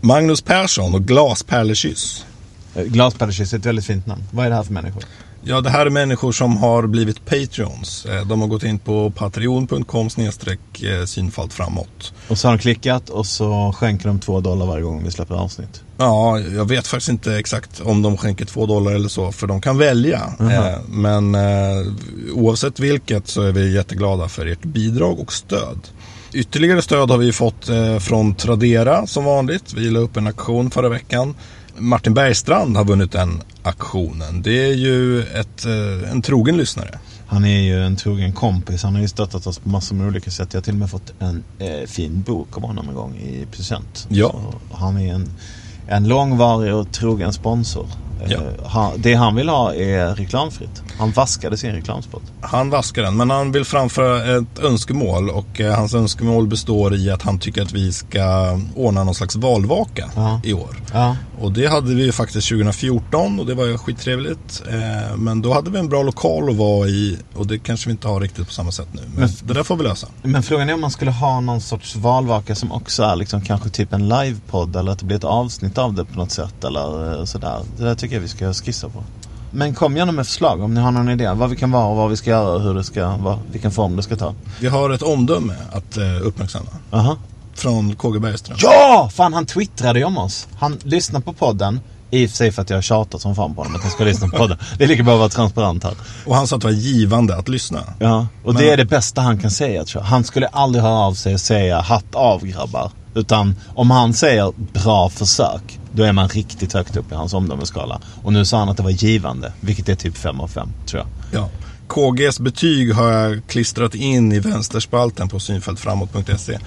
Magnus Persson och Glaspärlekyss. Eh, Glaspärlekyss är ett väldigt fint namn. Vad är det här för människor? Ja, det här är människor som har blivit Patreons. Eh, De har gått in på patreon.com eh, synfalt framåt. Och så har de klickat och så skänker de två dollar varje gång vi släpper avsnitt. Ja, jag vet faktiskt inte exakt om de skänker två dollar eller så, för de kan välja. Eh, Men oavsett vilket så är vi jätteglada för ert bidrag och stöd. Ytterligare stöd har vi fått eh, från Tradera som vanligt. Vi la upp en aktion förra veckan. Martin Bergstrand har vunnit den aktionen. Det är ju ett, eh, en trogen lyssnare. Han är ju en trogen kompis. Han har ju stöttat oss på massor med olika sätt. Jag har till och med fått en eh, fin bok av honom en gång i present. Ja. Så han är en, en långvarig och trogen sponsor. Eh, Ja. han, det han vill ha är reklamfritt. Han vaskade sin reklamspot. Han vaskar den, men han vill framföra ett önskemål och eh, hans önskemål består i att han tycker att vi ska ordna någon slags valvaka Ja. i år. Ja. Och det hade vi faktiskt 2014 och det var skittrevligt. Eh, men då hade vi en bra lokal att vara i och det kanske vi inte har riktigt på samma sätt nu. Men Men- det där får vi lösa. Men frågan är om man skulle ha någon sorts valvaka som också är liksom kanske typ en livepodd eller att det blir ett avsnitt av det på något sätt eller eh, sådär. Det där tycker jag vi ska skissa på. Men kom gärna med förslag om ni har någon idé. Vad vi kan vara och vad vi ska göra och hur det ska vara. Vilken form det ska ta. Vi har ett omdöme att eh, uppmärksamma. Aha. Från KG Bergström. Ja! Fan han twittrade ju om oss. Han lyssnar på podden. I och för sig för att jag tjatat som fan på honom att han ska lyssna på podden. Det är lika bra att vara transparent här. Och han sa att det var givande att lyssna. Ja, och Men- det är det bästa han kan säga tror jag. Han skulle aldrig höra av sig och säga hatt av grabbar. Utan om han säger bra försök, då är man riktigt högt upp i hans omdömesskala. Och nu sa han att det var givande, vilket är typ 5 av 5 tror jag. Ja. KGs betyg har jag klistrat in i vänsterspalten på synfältframåt.se.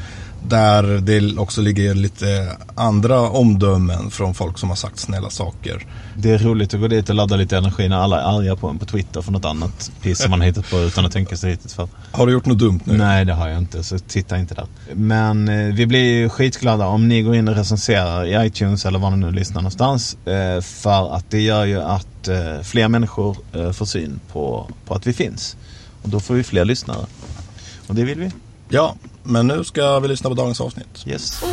Där det också ligger lite andra omdömen från folk som har sagt snälla saker. Det är roligt att gå dit och ladda lite energi när alla är arga på en på Twitter för något annat piss som man hittat på utan att tänka sig riktigt för. Har du gjort något dumt nu? Nej, det har jag inte, så titta inte där. Men eh, vi blir ju skitglada om ni går in och recenserar i iTunes eller var ni nu lyssnar någonstans. Eh, för att det gör ju att eh, fler människor eh, får syn på, på att vi finns. Och då får vi fler lyssnare. Och det vill vi. Ja, men nu ska vi lyssna på dagens avsnitt. Yes.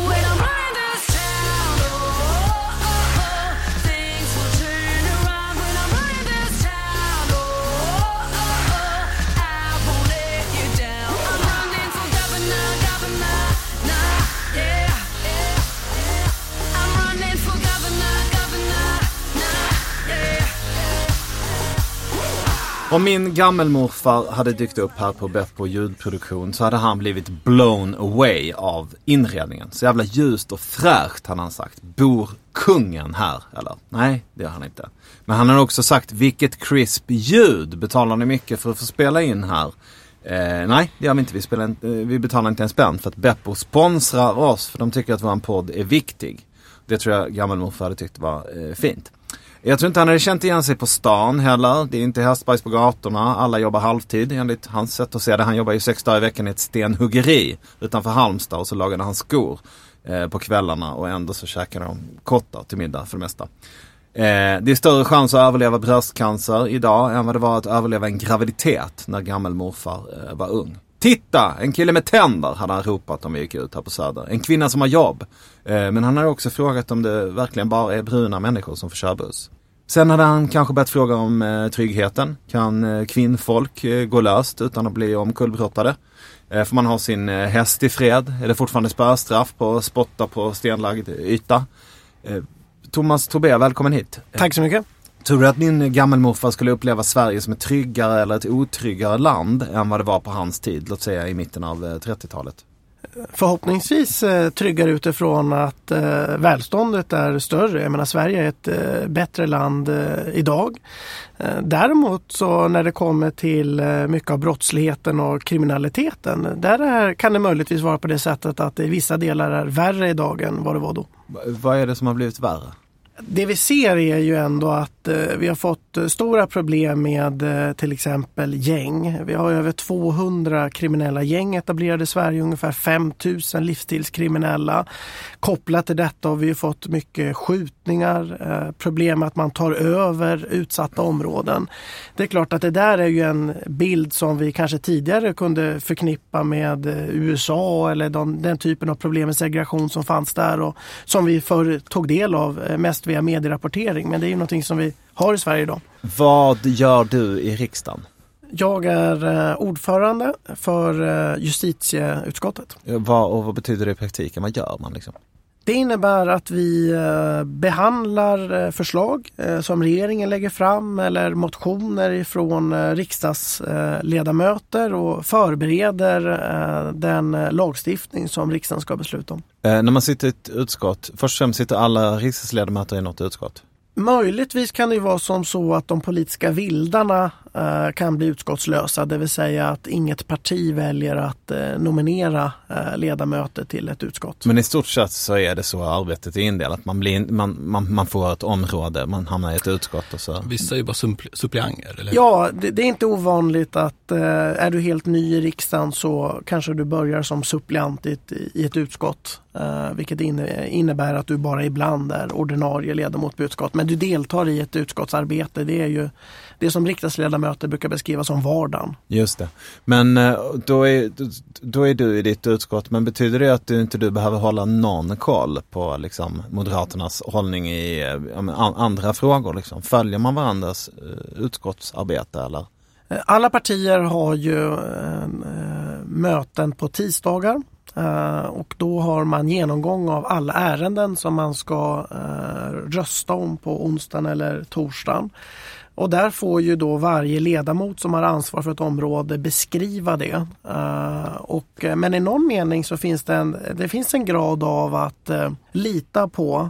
Om min gammelmorfar hade dykt upp här på Beppo ljudproduktion så hade han blivit blown away av inredningen. Så jävla ljust och fräscht hade han sagt. Bor kungen här? Eller? Nej, det gör han inte. Men han hade också sagt, vilket crisp ljud betalar ni mycket för att få spela in här? Eh, nej, det gör vi inte. Vi, spelar inte, eh, vi betalar inte en spänn för att Beppo sponsrar oss för de tycker att vår podd är viktig. Det tror jag gammelmorfar hade tyckt var eh, fint. Jag tror inte han hade känt igen sig på stan heller. Det är inte hästbajs på gatorna. Alla jobbar halvtid enligt hans sätt att se det. Han jobbar ju sex dagar i veckan i ett stenhuggeri utanför Halmstad och så lagade han skor eh, på kvällarna och ändå så käkade de kottar till middag för det mesta. Eh, det är större chans att överleva bröstcancer idag än vad det var att överleva en graviditet när gammelmorfar eh, var ung. Titta! En kille med tänder hade han ropat om vi gick ut här på Söder. En kvinna som har jobb. Eh, men han hade också frågat om det verkligen bara är bruna människor som får köra buss. Sen hade han kanske börjat fråga om eh, tryggheten. Kan eh, kvinnfolk gå löst utan att bli omkullbrottade? Får man ha sin häst i fred? Är det fortfarande spöstraff på att spotta på stenlagd yta? Thomas Tobé, välkommen hit. Tack så mycket. Tror du att min gammelmorfar skulle uppleva Sverige som ett tryggare eller ett otryggare land än vad det var på hans tid, låt säga i mitten av eh, 30-talet? Förhoppningsvis eh, tryggare utifrån att eh, välståndet är större. Jag menar Sverige är ett eh, bättre land idag. Däremot så när det kommer till mycket av brottsligheten och kriminaliteten. Där är, kan det möjligtvis vara på det sättet att det i vissa delar är värre idag än vad det var då. Vad är det som har blivit värre? Det vi ser är ju ändå att eh, vi har fått eh, stora problem med eh, till exempel gäng. Vi har över 200 kriminella gäng etablerade i Sverige, ungefär 5000 livsstilskriminella. Kopplat till detta har vi ju fått mycket skjutningar, eh, problem med att man tar över utsatta områden. Det är klart att det där är ju en bild som vi kanske tidigare kunde förknippa med eh, USA eller den typen av problem med segregation som fanns där och som vi förr tog del av eh, mest via medierapportering. Men det är ju någonting som vi har i Sverige idag. Vad gör du i riksdagen? Jag är eh, ordförande för eh, justitieutskottet. Vad, och vad betyder det i praktiken? Vad gör man liksom? Det innebär att vi eh, behandlar eh, förslag eh, som regeringen lägger fram eller motioner ifrån eh, riksdagsledamöter och förbereder den lagstiftning som riksdagen ska besluta om. Eh, när man sitter i ett utskott, först och främst sitter alla riksdagsledamöter i något utskott. Möjligtvis kan det vara som så att de politiska vildarna kan bli utskottslösa, det vill säga att inget parti väljer att eh, nominera eh, ledamöter till ett utskott. Men i stort sett så är det så arbetet är indelat. Man, blir, man, man, man får ett område, man hamnar i ett utskott och så. Vissa är ju bara suppl- suppleanter, eller? Ja, det, det är inte ovanligt att eh, är du helt ny i riksdagen så kanske du börjar som suppleant i ett, i ett utskott. Eh, vilket inne, innebär att du bara ibland är ordinarie ledamot på utskott. Men du deltar i ett utskottsarbete. Det är ju det som riksdagsledamöter brukar beskriva som vardagen. Just det. Men eh, då är, då är du i ditt utskott, men betyder det att du inte du behöver hålla någon koll på liksom, Moderaternas hållning i eh, andra frågor? Liksom? Följer man varandras eh, utskottsarbete eller? Alla partier har ju möten på tisdagar. Och då har man genomgång av alla ärenden som man ska rösta om på onsdagen eller torsdagen. Och där får ju då varje ledamot som har ansvar för ett område beskriva det. Uh, och, eh, men i någon mening så finns det en, det finns en grad av att uh, lita på uh,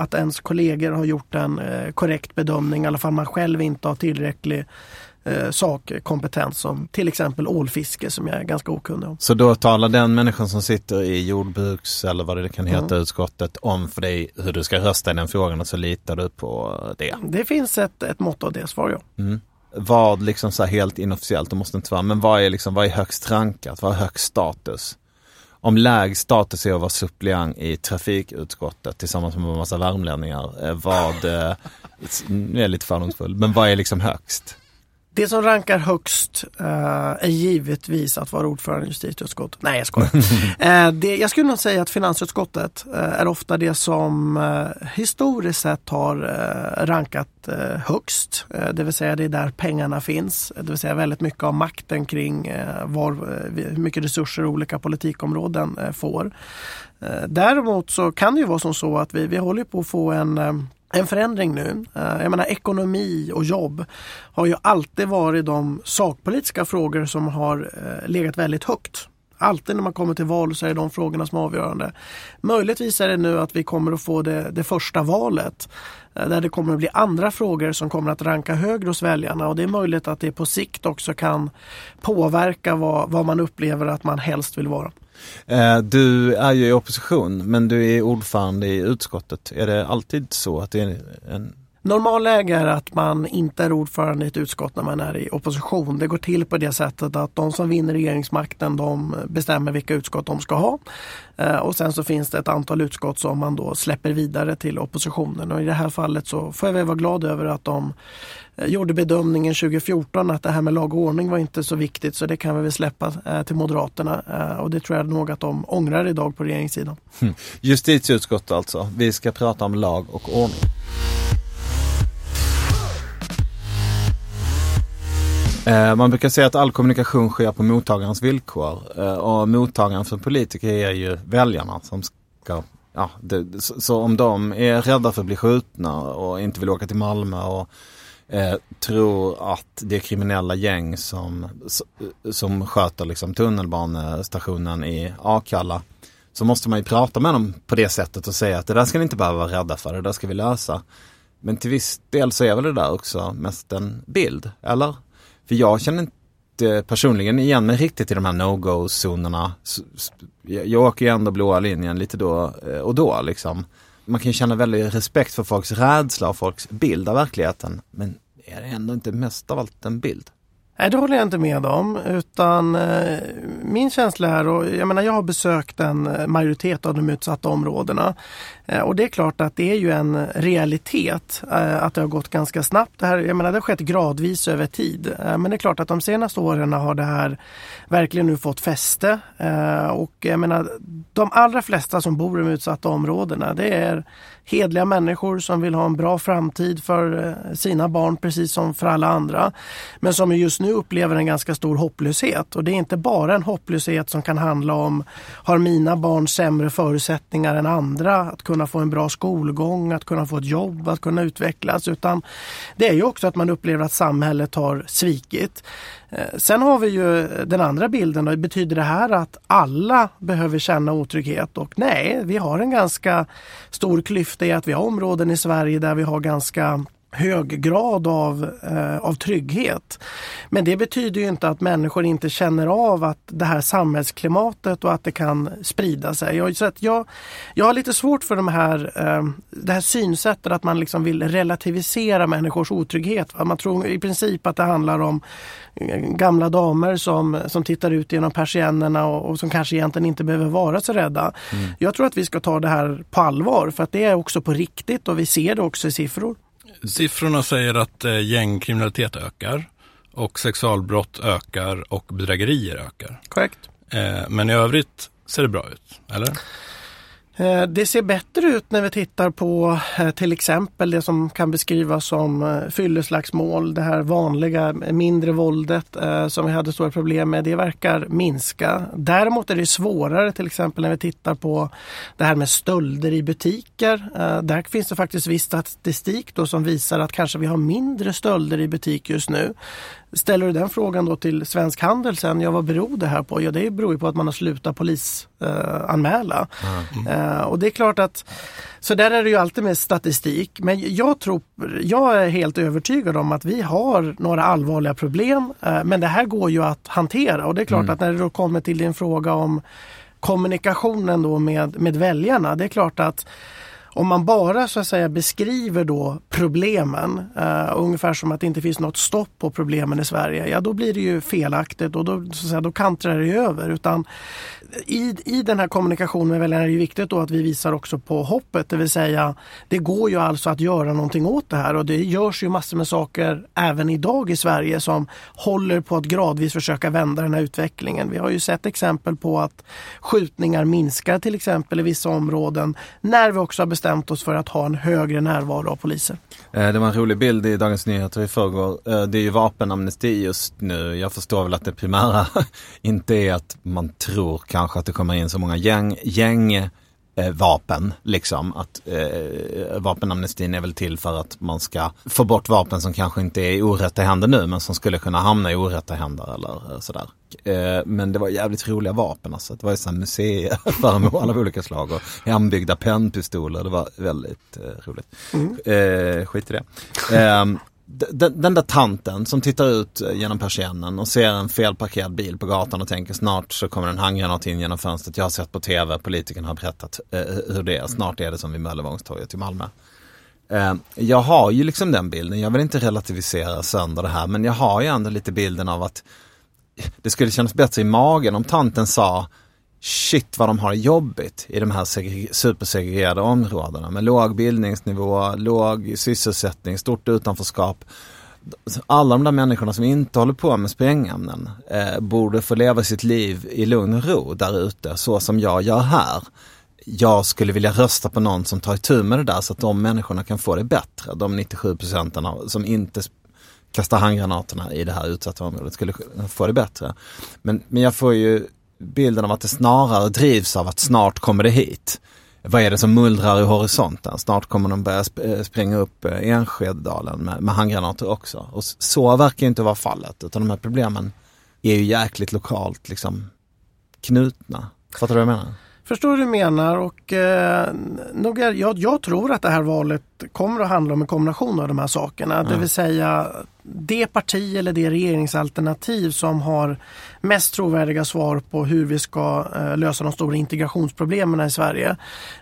att ens kollegor har gjort en korrekt bedömning, i alla fall man själv inte har tillräcklig eh, sakkompetens som till exempel ålfiske som jag är ganska okunnig om. Så då talar den människan som sitter i jordbruks eller vad det kan heta Mm. utskottet om för dig hur du ska rösta i den frågan och så litar du på det. Det finns ett, ett mått av det, svarar jag. Mm. Vad liksom så här helt inofficiellt, det måste inte vara, men vad är liksom, vad är högst rankat, vad är högst status? Om lägst status är att vara suppleant i trafikutskottet tillsammans med en massa värmlänningar, eh, vad, eh, nu är jag lite fördomsfull, men vad är liksom högst? Det som rankar högst eh, är givetvis att vara ordförande i justitieutskottet. Nej, jag skojar. eh, det, jag skulle nog säga att finansutskottet eh, är ofta det som historiskt sett har rankat högst. Det vill säga det är där pengarna finns. Det vill säga väldigt mycket av makten kring var, hur mycket resurser olika politikområden får. Däremot så kan det ju vara som så att vi, vi håller på att få en en förändring nu. Eh, jag menar ekonomi och jobb har ju alltid varit de sakpolitiska frågor som har eh, legat väldigt högt. Alltid när man kommer till val så är det de frågorna som är avgörande. Möjligtvis är det nu att vi kommer att få det, det första valet eh, där det kommer att bli andra frågor som kommer att ranka högre hos väljarna och det är möjligt att det på sikt också kan påverka vad, vad man upplever att man helst vill vara. Eh, du är ju i opposition, men du är ordförande i utskottet. Är det alltid så att det är en Normalläge är att man inte är ordförande i ett utskott när man är i opposition. Det går till på det sättet att de som vinner regeringsmakten de bestämmer vilka utskott de ska ha. Eh, och sen så finns det ett antal utskott som man då släpper vidare till oppositionen. Och i det här fallet så får jag väl vara glad över att de eh, gjorde bedömningen 2014 att det här med lag och ordning var inte så viktigt så det kan vi väl släppa eh, till Moderaterna. Och det tror jag nog att de ångrar idag på regeringssidan. Hm. Justitieutskottet alltså? Vi ska prata om lag och ordning. Eh, man brukar säga att all kommunikation sker på mottagarens villkor eh, och mottagaren för politiker är ju väljarna som ska Ja, det, så, så om de är rädda för att bli skjutna och inte vill åka till Malmö och eh, tror att det är kriminella gäng som, som sköter liksom tunnelbanestationen i Akalla så måste man ju prata med dem på det sättet och säga att det där ska ni inte behöva vara rädda för, det där ska vi lösa. Men till viss del så är väl det där också mest en bild, eller? För jag känner inte personligen igen mig riktigt i de här no-go-zonerna. Jag åker ju ändå blåa linjen lite då eh, och då liksom. man kan ju känna väldigt respekt för folks rädsla och folks bild av verkligheten. Men är det ändå inte mest av allt en bild? Nej, det håller jag inte med om. Utan eh, min känsla är, och jag menar jag har besökt en majoritet av de utsatta områdena. Eh, och det är klart att det är ju en realitet eh, att det har gått ganska snabbt. Det, här, jag menar, det har skett gradvis över tid. Eh, men det är klart att de senaste åren har det här verkligen nu fått fäste. Eh, och jag menar, de allra flesta som bor i de utsatta områdena det är hedliga människor som vill ha en bra framtid för eh, sina barn precis som för alla andra. Men som just nu upplever en ganska stor hopplöshet. Och det är inte bara en hopplöshet som kan handla om har mina barn sämre förutsättningar än andra att kunna få en bra skolgång, att kunna få ett jobb, att kunna utvecklas. Utan det är ju också att man upplever att samhället har svikit. Eh, sen har vi ju den andra bilden. Då. Betyder det här att alla behöver känna otrygghet? Och nej, vi har en ganska stor klyfta i att vi har områden i Sverige där vi har ganska hög grad av, eh, av trygghet. Men det betyder ju inte att människor inte känner av att det här samhällsklimatet och att det kan sprida sig. Jag, så att jag, jag har lite svårt för de här, eh, det här synsättet att man liksom vill relativisera människors otrygghet. Man tror i princip att det handlar om eh, gamla damer som, som tittar ut genom persiennerna och, och som kanske egentligen inte behöver vara så rädda. Jag tror att vi ska ta det här på allvar för att det är också på riktigt och vi ser det också i siffror. Siffrorna säger att eh, gängkriminalitet ökar och sexualbrott ökar och bedrägerier ökar. Korrekt. Eh, men i övrigt ser det bra ut, eller? Eh, Det ser bättre ut när vi tittar på eh, till exempel det som kan beskrivas som eh, fylleslagsmål. Det här vanliga mindre våldet som vi hade stora problem med. Det verkar minska. Däremot är det svårare till exempel när vi tittar på det här med stölder i butiker. Där finns det faktiskt viss statistik då som visar att kanske vi har mindre stölder i butik just nu. Ställer du den frågan då till Svensk Handel sen, ja vad beror det här på? Ja det beror ju på att man har slutat polisanmäla. Anmäla. Eh, och det är klart att, så där är det ju alltid med statistik. Men jag tror, jag är helt övertygad om att vi har några allvarliga problem. Eh, men det här går ju att hantera och det är klart att när det då kommer till din fråga om kommunikationen då med, med väljarna. Det är klart att om man bara så att säga beskriver då problemen, eh, ungefär som att det inte finns något stopp på problemen i Sverige, ja då blir det ju felaktigt och då, så att säga, då kantrar det över. Utan i, I den här kommunikationen med väljarna är det ju viktigt då att vi visar också på hoppet, det vill säga det går ju alltså att göra någonting åt det här och det görs ju massor med saker även idag i Sverige som håller på att gradvis försöka vända den här utvecklingen. Vi har ju sett exempel på att skjutningar minskar till exempel i vissa områden när vi också har bestämt oss för att ha en högre närvaro av poliser. Eh, det var en rolig bild i Dagens Nyheter i förrgår. Eh, det är ju vapenamnesti just nu. Jag förstår väl att det primära inte är att man tror kanske att det kommer in så många gäng, gäng eh, vapen liksom. Att eh, vapenamnestin är väl till för att man ska få bort vapen som kanske inte är i orätta händer nu men som skulle kunna hamna i orätta händer eller eh, sådär. Eh, men det var jävligt roliga vapen alltså. Det var ju sådana museiföremål av olika slag och hembyggda pennpistoler. Det var väldigt eh, roligt. Eh, skit i det. Den, den där tanten som tittar ut eh, genom persiennen och ser en felparkerad bil på gatan och tänker snart så kommer en handgranat in genom fönstret. Jag har sett på tv, politikerna har berättat eh, hur det är. Snart är det som vid Möllevångstorget i Malmö. Eh, jag har ju liksom den bilden, jag vill inte relativisera sönder det här men jag har ju ändå lite bilden av att det skulle kännas bättre i magen om tanten sa Shit vad de har det jobbigt i de här supersegregerade områdena med låg bildningsnivå, låg sysselsättning, stort utanförskap. Alla de där människorna som inte håller på med sprängämnen eh, borde få leva sitt liv i lugn och ro där ute så som jag gör här. Jag skulle vilja rösta på någon som tar itu med det där så att de människorna kan få det bättre. De 97 procenten som inte kastar handgranaterna i det här utsatta området skulle få det bättre. Men, men jag får ju bilden av att det snarare drivs av att snart kommer det hit. Vad är det som mullrar i horisonten? Snart kommer de börja sp- eh, spränga upp eh, Enskededalen med, med handgranater också. Och så verkar inte vara fallet, utan de här problemen är ju jäkligt lokalt liksom knutna. Fattar du vad jag menar? Förstår du menar och eh, nog är, jag, jag tror att det här valet kommer att handla om en kombination av de här sakerna. Det vill säga det parti eller det regeringsalternativ som har mest trovärdiga svar på hur vi ska eh, lösa de stora integrationsproblemen i Sverige.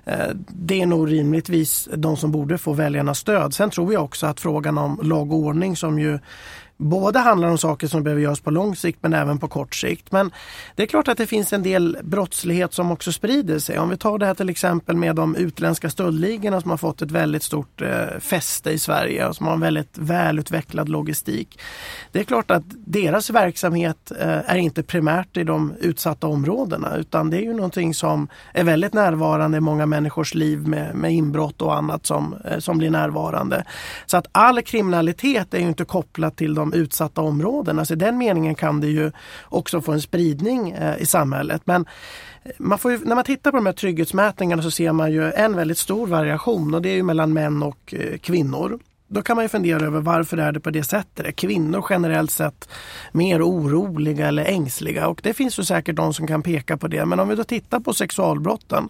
Eh, det är nog rimligtvis de som borde få väljarnas stöd. Sen tror jag också att frågan om lag och ordning som ju Både handlar om saker som behöver göras på lång sikt men även på kort sikt. Men det är klart att det finns en del brottslighet som också sprider sig. Om vi tar det här till exempel med de utländska stöldligorna som har fått ett väldigt stort eh, fäste i Sverige och som har en väldigt välutvecklad logistik. Det är klart att deras verksamhet eh, är inte primärt i de utsatta områdena utan det är ju någonting som är väldigt närvarande i många människors liv med, med inbrott och annat som, eh, som blir närvarande. Så att all kriminalitet är ju inte kopplat till de utsatta områdena. Så i den meningen kan det ju också få en spridning eh, i samhället. Men eh, man får ju, när man tittar på de här trygghetsmätningarna så ser man ju en väldigt stor variation och det är ju mellan män och eh, kvinnor. Då kan man ju fundera över varför är det på det sättet? Är kvinnor generellt sett mer oroliga eller ängsliga? Och det finns ju säkert de som kan peka på det. Men om vi då tittar på sexualbrotten.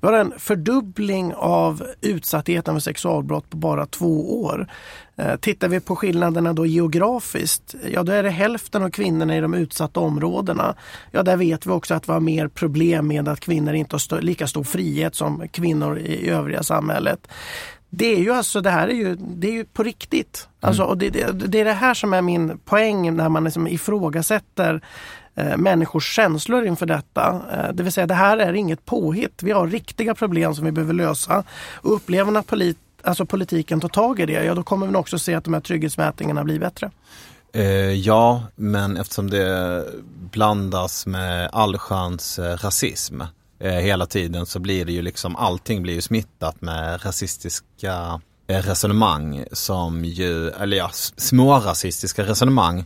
Vi har en fördubbling av utsattheten för sexualbrott på bara två år. Eh, tittar vi på skillnaderna då geografiskt, ja då är det hälften av kvinnorna i de utsatta områdena. Ja där vet vi också att vi har mer problem med att kvinnor inte har lika stor frihet som kvinnor i övriga samhället. Det är ju alltså, det här är ju, det är ju på riktigt. Alltså, och det, det, det är det här som är min poäng när man liksom ifrågasätter eh, människors känslor inför detta. Eh, det vill säga det här är inget påhitt. Vi har riktiga problem som vi behöver lösa. Och upplever man att polit, alltså politiken tar tag i det, ja då kommer vi också se att de här trygghetsmätningarna blir bättre. Eh, ja, men eftersom det blandas med allsköns eh, rasism eh, hela tiden så blir det ju liksom allting blir ju smittat med rasistiska eh, resonemang som ju, eller ja, smårasistiska resonemang.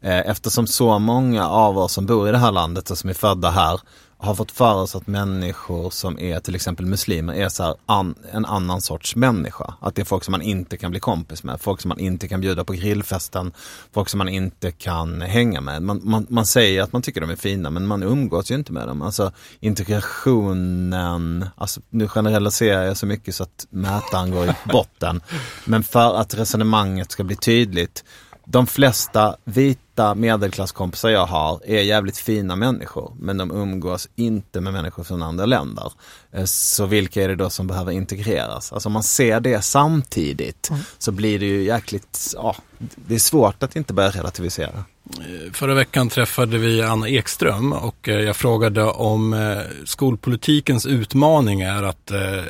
Eh, eftersom så många av oss som bor i det här landet och som är födda här har fått för oss att människor som är till exempel muslimer är så här an, en annan sorts människa. Att det är folk som man inte kan bli kompis med, folk som man inte kan bjuda på grillfesten, folk som man inte kan hänga med. Man, man, man säger att man tycker de är fina men man umgås ju inte med dem. Alltså integrationen, alltså nu generaliserar jag så mycket så att mätaren går i botten. Men för att resonemanget ska bli tydligt de flesta vita medelklasskompisar jag har är jävligt fina människor men de umgås inte med människor från andra länder. Eh, Så vilka är det då som behöver integreras? Alltså om man ser det samtidigt så blir det ju jäkligt, ja, det är svårt att inte börja relativisera. Förra veckan träffade vi Anna Ekström och eh, jag frågade om eh, skolpolitikens utmaning är att eh,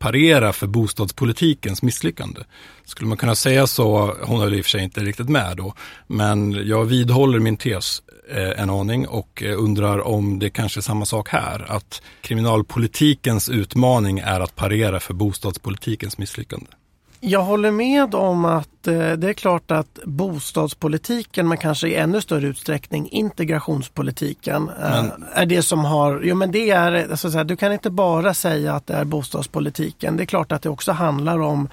parera för bostadspolitikens misslyckande. Skulle man kunna säga så, hon höll i och för sig inte riktigt med då, men jag vidhåller min tes eh, en aning och eh, undrar om det kanske är samma sak här, att kriminalpolitikens utmaning är att parera för bostadspolitikens misslyckande. Jag håller med om att eh, det är klart att bostadspolitiken men kanske i ännu större utsträckning integrationspolitiken eh, Men- är det som har, jo men det är, alltså så här, du kan inte bara säga att det är bostadspolitiken. Det är klart att det också handlar om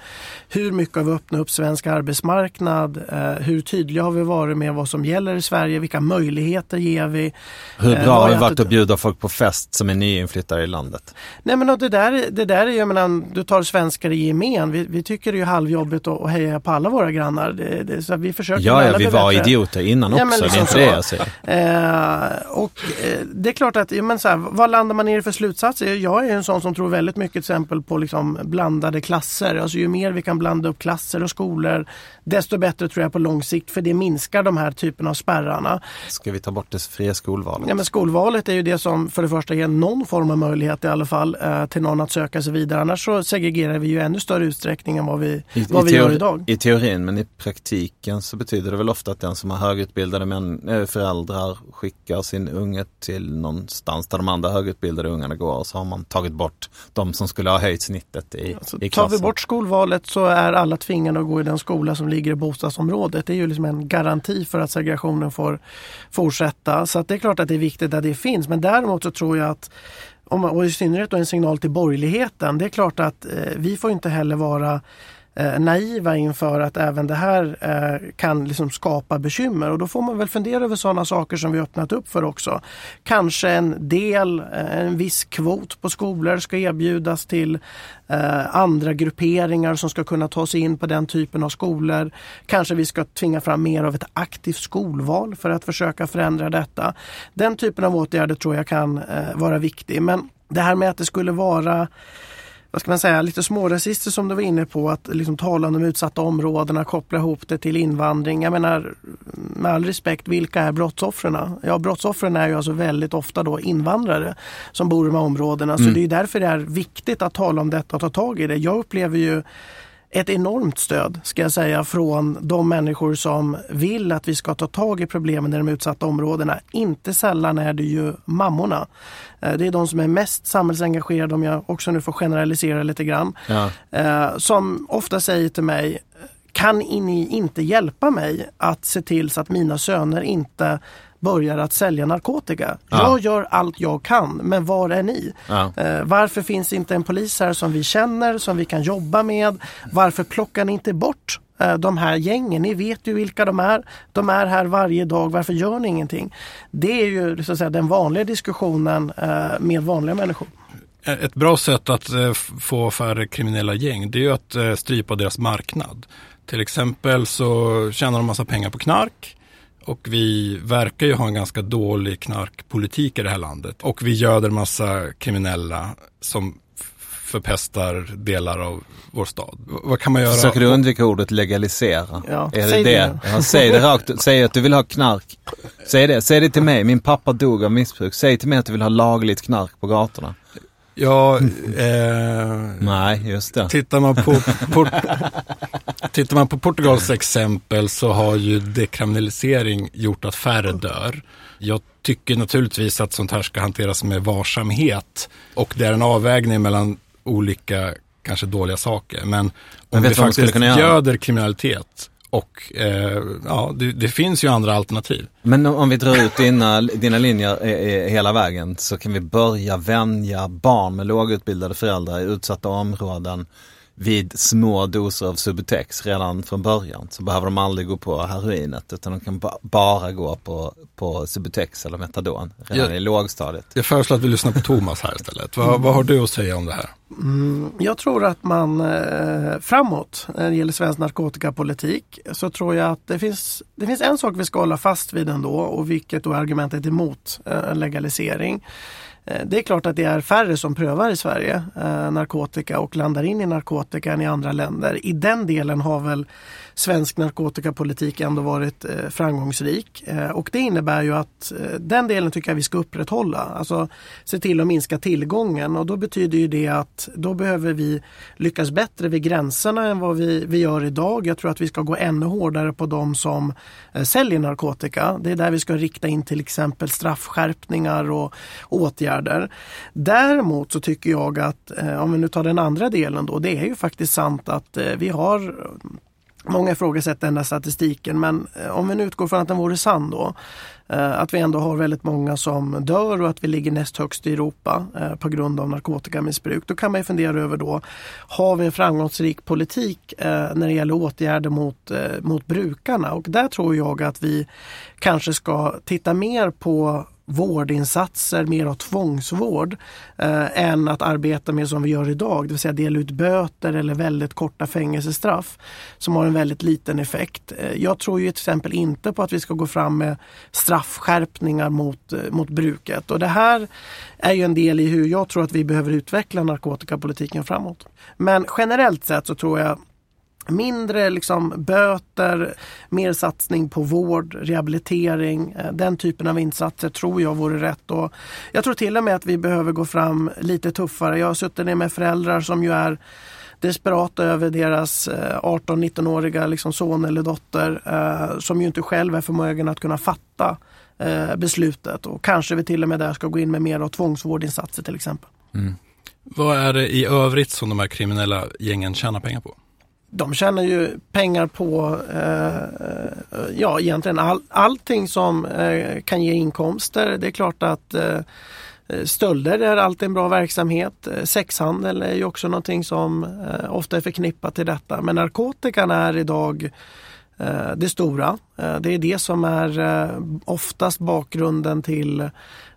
hur mycket har vi öppnat upp svensk arbetsmarknad, eh, hur tydliga har vi varit med vad som gäller i Sverige, vilka möjligheter ger vi? Hur Eh, bra har att varit att bjuda folk på fest som är nyinflyttade i landet? Nej men det där, det där är ju, jag menar, du tar svenskar i gemen. Vi, vi tycker det är halvjobbigt att, att heja på alla våra grannar. Det, det, så vi försöker Ja, ja vi var bättre. idioter innan Ja, också, men det är liksom inte det jag säger. Eh, och eh, det är klart att, ja, men så här, vad landar man i för slutsatser? Jag är en sån som tror väldigt mycket till exempel på liksom blandade klasser. Alltså ju mer vi kan blanda upp klasser och skolor desto bättre tror jag på lång sikt för det minskar de här typen av spärrarna. Ska vi ta bort det fria skolvalet? Ja, men skolvalet är ju det som för det första ger någon form av möjlighet i alla fall eh, till någon att söka sig vidare. Annars så segregerar vi ju ännu större utsträckning än vad vi, I, vad i, vi gör idag. I teorin, men i praktiken så betyder det väl ofta att den som har högutbildade män, äh, föräldrar skickar sin unge till någonstans där de andra högutbildade ungarna går och så har man tagit bort de som skulle ha höjt snittet i, Så i tar klassen. vi bort skolvalet så är alla tvingade att gå i den skola som ligger i bostadsområdet. Det är ju liksom en garanti för att segregationen får fortsätta. Så det är klart att det är viktigt att det finns. Men däremot så tror jag att och i synnerhet då en signal till borgerligheten. Det är klart att eh, vi får inte heller vara eh, naiva inför att även det här eh, kan liksom skapa bekymmer och då får man väl fundera över sådana saker som vi öppnat upp för också. Kanske en del, eh, en viss kvot på skolor ska erbjudas till eh, andra grupperingar som ska kunna ta sig in på den typen av skolor. Kanske vi ska tvinga fram mer av ett aktivt skolval för att försöka förändra detta. Den typen av åtgärder tror jag kan eh, vara viktig. Men det här med att det skulle vara vad ska man säga, lite smårasister som du var inne på, att liksom tala om de utsatta områdena, koppla ihop det till invandring. Jag menar, med all respekt, vilka är brottsoffren? Ja, brottsoffren är ju alltså väldigt ofta då invandrare som bor i de här områdena. Så det är därför det är viktigt att tala om detta och ta tag i det. Jag upplever ju ett enormt stöd ska jag säga från de människor som vill att vi ska ta tag i problemen i de utsatta områdena. Inte sällan är det ju mammorna. Eh, Det är de som är mest samhällsengagerade om jag också nu får generalisera lite grann. Ja. Eh, Som ofta säger till mig kan ni inte hjälpa mig att se till så att mina söner inte börjar att sälja narkotika. Ja. Jag gör allt jag kan, men var är ni? Ja. Eh, varför finns inte en polis här som vi känner, som vi kan jobba med? Varför plockar ni inte bort eh, de här gängen? Ni vet ju vilka de är. De är här varje dag. Varför gör ni ingenting? Det är ju så att säga, den vanliga diskussionen eh, med vanliga människor. Ett bra sätt att eh, få färre kriminella gäng det är ju att eh, strypa deras marknad. Till exempel så tjänar de massa pengar på knark och vi verkar ju ha en ganska dålig knarkpolitik i det här landet. Och vi göder massa kriminella som förpestar delar av vår stad. V- vad kan man göra? Försöker du undvika ordet legalisera? Ja, är det säg det? det. Ja, säg det rakt. Säg att du vill ha knark. Säg det. Säg det till mig. Min pappa dog av missbruk. Säg till mig att du vill ha lagligt knark på gatorna. Ja, eh, Nej, just det. Tittar man på, port, tittar man på Portugals exempel så har ju dekriminalisering gjort att färre dör. Jag tycker naturligtvis att sånt här ska hanteras med varsamhet och det är en avvägning mellan olika kanske dåliga saker. Men om Men vi faktiskt göder kriminalitet och eh, ja, det, det finns ju andra alternativ. Men om- vi drar ut dina, dina linjer i, i, hela vägen så kan vi börja vänja barn med lågutbildade föräldrar i utsatta områden vid små doser av Subutex redan från början. Så behöver de aldrig gå på heroinet utan de kan ba, bara gå på, på Subutex eller Metadon redan Ja. i lågstadiet. Jag föreslår att vi lyssnar på Thomas här istället. Vad, vad har du att säga om det här? Jag tror att man eh, framåt när det gäller svensk narkotikapolitik så tror jag att det finns, det finns en sak vi ska hålla fast vid ändå och vilket då är argumentet emot eh, en legalisering. Eh, det är klart att det är färre som prövar i Sverige eh, narkotika och landar in i narkotika än i andra länder. I den delen har väl svensk narkotikapolitik ändå varit eh, framgångsrik. Eh, och det innebär ju att eh, den delen tycker jag vi ska upprätthålla. Alltså se till att minska tillgången och då betyder ju det att då behöver vi lyckas bättre vid gränserna än vad vi, vi gör idag. Jag tror att vi ska gå ännu hårdare på de som eh, säljer narkotika. Det är där vi ska rikta in till exempel straffskärpningar och åtgärder. Däremot så tycker jag att, eh, om vi nu tar den andra delen då, det är ju faktiskt sant att eh, vi har Många ifrågasätter den där statistiken men eh, om vi nu utgår från att den vore sann då. Eh, att vi ändå har väldigt många som dör och att vi ligger näst högst i Europa eh, på grund av narkotikamissbruk. Då kan man ju fundera över då, har vi en framgångsrik politik när det gäller åtgärder mot, mot brukarna? Och där tror jag att vi kanske ska titta mer på vårdinsatser, mer av tvångsvård eh, än att arbeta med som vi gör idag, det vill säga dela ut böter eller väldigt korta fängelsestraff som har en väldigt liten effekt. Eh, jag tror ju till exempel inte på att vi ska gå fram med straffskärpningar mot, eh, mot bruket och det här är ju en del i hur jag tror att vi behöver utveckla narkotikapolitiken framåt. Men generellt sett så tror jag Mindre liksom böter, mer satsning på vård, rehabilitering, eh, den typen av insatser tror jag vore rätt. Och jag tror till och med att vi behöver gå fram lite tuffare. Jag har suttit ner med föräldrar som ju är desperata över deras eh, 18-19-åriga liksom son eller dotter eh, som ju inte själv är förmögen att kunna fatta eh, beslutet och kanske vi till och med där ska gå in med mer av tvångsvårdinsatser till exempel. Mm. Vad är det i övrigt som de här kriminella gängen tjänar pengar på? De tjänar ju pengar på eh, ja, egentligen all, allting som eh, kan ge inkomster. Det är klart att eh, Stölder är alltid en bra verksamhet. Eh, sexhandel är ju också någonting som eh, ofta är förknippat till detta. Men narkotikan är idag eh, det stora. Eh, Det är det som är eh, oftast bakgrunden till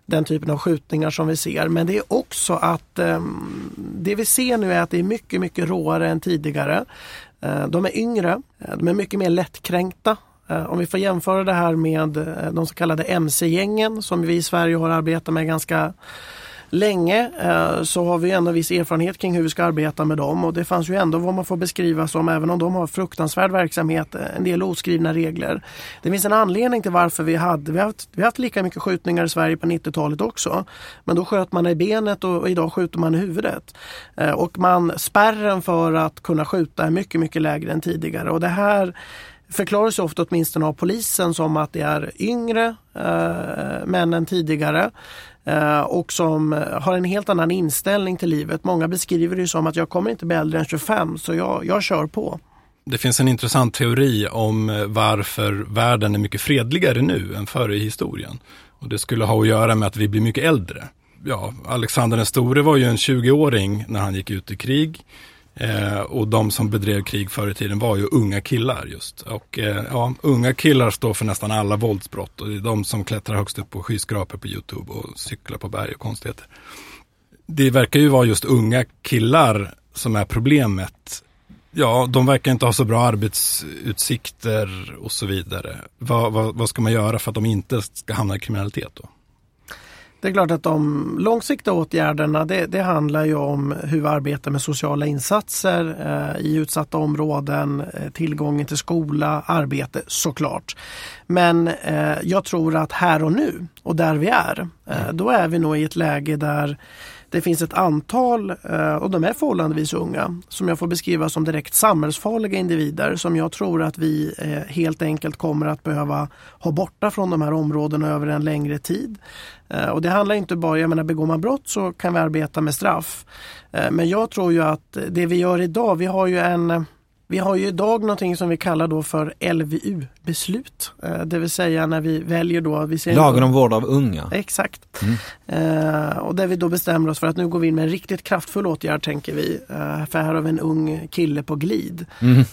den typen av skjutningar som vi ser. Men det är också att eh, det vi ser nu är att det är mycket, mycket råare än tidigare. Eh, De är yngre, eh, de är mycket mer lättkränkta. Eh, om vi får jämföra det här med eh, de så kallade MC-gängen som vi i Sverige har arbetat med ganska länge eh, så har vi ändå viss erfarenhet kring hur vi ska arbeta med dem och det fanns ju ändå vad man får beskriva som, även om de har fruktansvärd verksamhet, eh, en del oskrivna regler. Det finns en anledning till varför vi hade, vi har haft, vi har haft lika mycket skjutningar i Sverige på 90-talet också. Men då sköt man i benet och, och idag skjuter man i huvudet. Eh, och man, spärren för att kunna skjuta är mycket, mycket lägre än tidigare och det här förklaras ofta åtminstone av polisen som att det är yngre eh, män än tidigare Eh, och som eh, har en helt annan inställning till livet. Många beskriver det som att jag kommer inte bli äldre än 25 så jag, jag kör på. Det finns en intressant teori om eh, varför världen är mycket fredligare nu än förr i historien. Och det skulle ha att göra med att vi blir mycket äldre. Ja, Alexander den store var ju en 20-åring när han gick ut i krig. Eh, och de som bedrev krig förr i tiden var ju unga killar just. Och eh, ja, unga killar står för nästan alla våldsbrott. Och det är de som klättrar högst upp på skyskrapor på YouTube och cyklar på berg och konstigheter. Det verkar ju vara just unga killar som är problemet. Ja, de verkar inte ha så bra arbetsutsikter och så vidare. Vad, va, vad ska man göra för att de inte ska hamna i kriminalitet då? Det är klart att de långsiktiga åtgärderna det, det handlar ju om hur vi arbetar med sociala insatser eh, i utsatta områden, eh, tillgången till skola, arbete såklart. Men eh, jag tror att här och nu och där vi är, eh, då är vi nog i ett läge där det finns ett antal, eh, och de är förhållandevis unga, som jag får beskriva som direkt samhällsfarliga individer som jag tror att vi eh, helt enkelt kommer att behöva ha borta från de här områdena över en längre tid. Eh, och det handlar inte bara, jag menar begår man brott så kan vi arbeta med straff. Men jag tror ju att det vi gör idag, vi har ju en vi har ju idag någonting som vi kallar då för LVU-beslut. Eh, Det vill säga när vi väljer då... Vi ser Lagen om vård av unga. Exakt. Eh, och där vi då bestämmer oss för att nu går vi in med en riktigt kraftfull åtgärd tänker vi. Eh, för här har vi en ung kille på glid.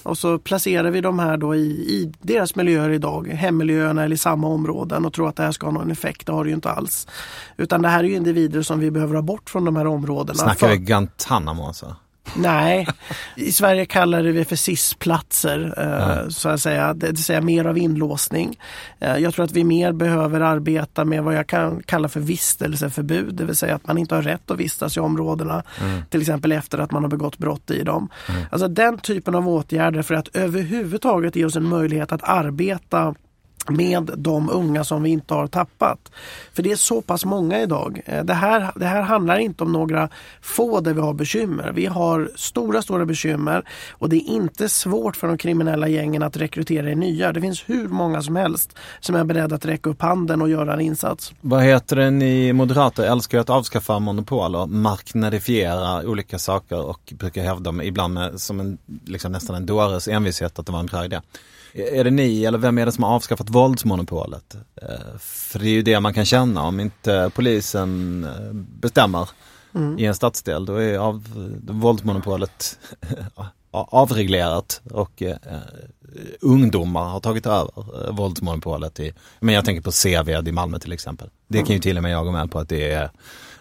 Och så placerar vi de här då i, i deras miljöer idag, hemmiljöerna eller i samma områden och tror att det här ska ha någon effekt. Det har det ju inte alls. Utan det här är ju individer som vi behöver ha bort från de här områdena. Snackar För- vi Guantanamo alltså? Nej, i Sverige kallar vi för SIS-platser, eh, så att säga. Det vill säga mer av inlåsning. Eh, jag tror att vi mer behöver arbeta med vad jag kan kalla för vistelseförbud, det vill säga att man inte har rätt att vistas i områdena, till exempel efter att man har begått brott i dem. Alltså den typen av åtgärder för att överhuvudtaget ge oss en möjlighet att arbeta med de unga som vi inte har tappat. För det är så pass många idag. Eh, det här, det här handlar inte om några få där vi har bekymmer. Vi har stora, stora bekymmer och det är inte svårt för de kriminella gängen att rekrytera in nya. Det finns hur många som helst som är beredda att räcka upp handen och göra en insats. Vad heter det, ni moderater älskar ju att avskaffa monopol och marknadifiera olika saker och brukar hävda ibland med, som en, liksom nästan en dåres envishet att det var en bra idé. Är det ni eller vem är det som har avskaffat våldsmonopolet? Eh, För det är ju det man kan känna om inte polisen eh, bestämmer i en stadsdel. Då är av, våldsmonopolet avreglerat och eh, ungdomar har tagit över eh, våldsmonopolet. I, men jag tänker på Seved i Malmö till exempel. Det kan ju till och med jag gå med på att det är,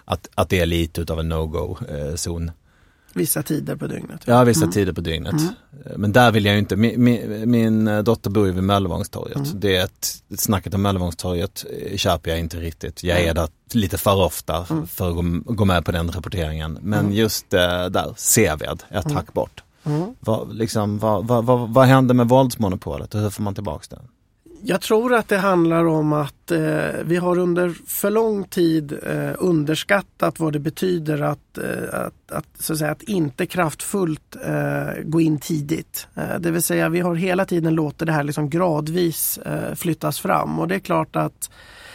att, att det är lite utav en no-go-zon. Vissa tider på dygnet. Ja, vissa tider på dygnet. Men där vill jag ju inte, min, min, min dotter bor ju vid Möllevångstorget. Det är ett, snacket om Möllevångstorget eh, köper jag inte riktigt. Jag är där lite för ofta för att gå, gå med på den rapporteringen. Men just eh, där, Seved, ett hack bort. Vad, liksom, vad, vad, vad, vad händer med våldsmonopolet och hur får man tillbaks det? Jag tror att det handlar om att eh, vi har under för lång tid eh, underskattat vad det betyder att, eh, att, att, så att, säga, att inte kraftfullt eh, gå in tidigt. Eh, det vill säga vi har hela tiden låtit det här liksom gradvis eh, flyttas fram och det är klart att eh,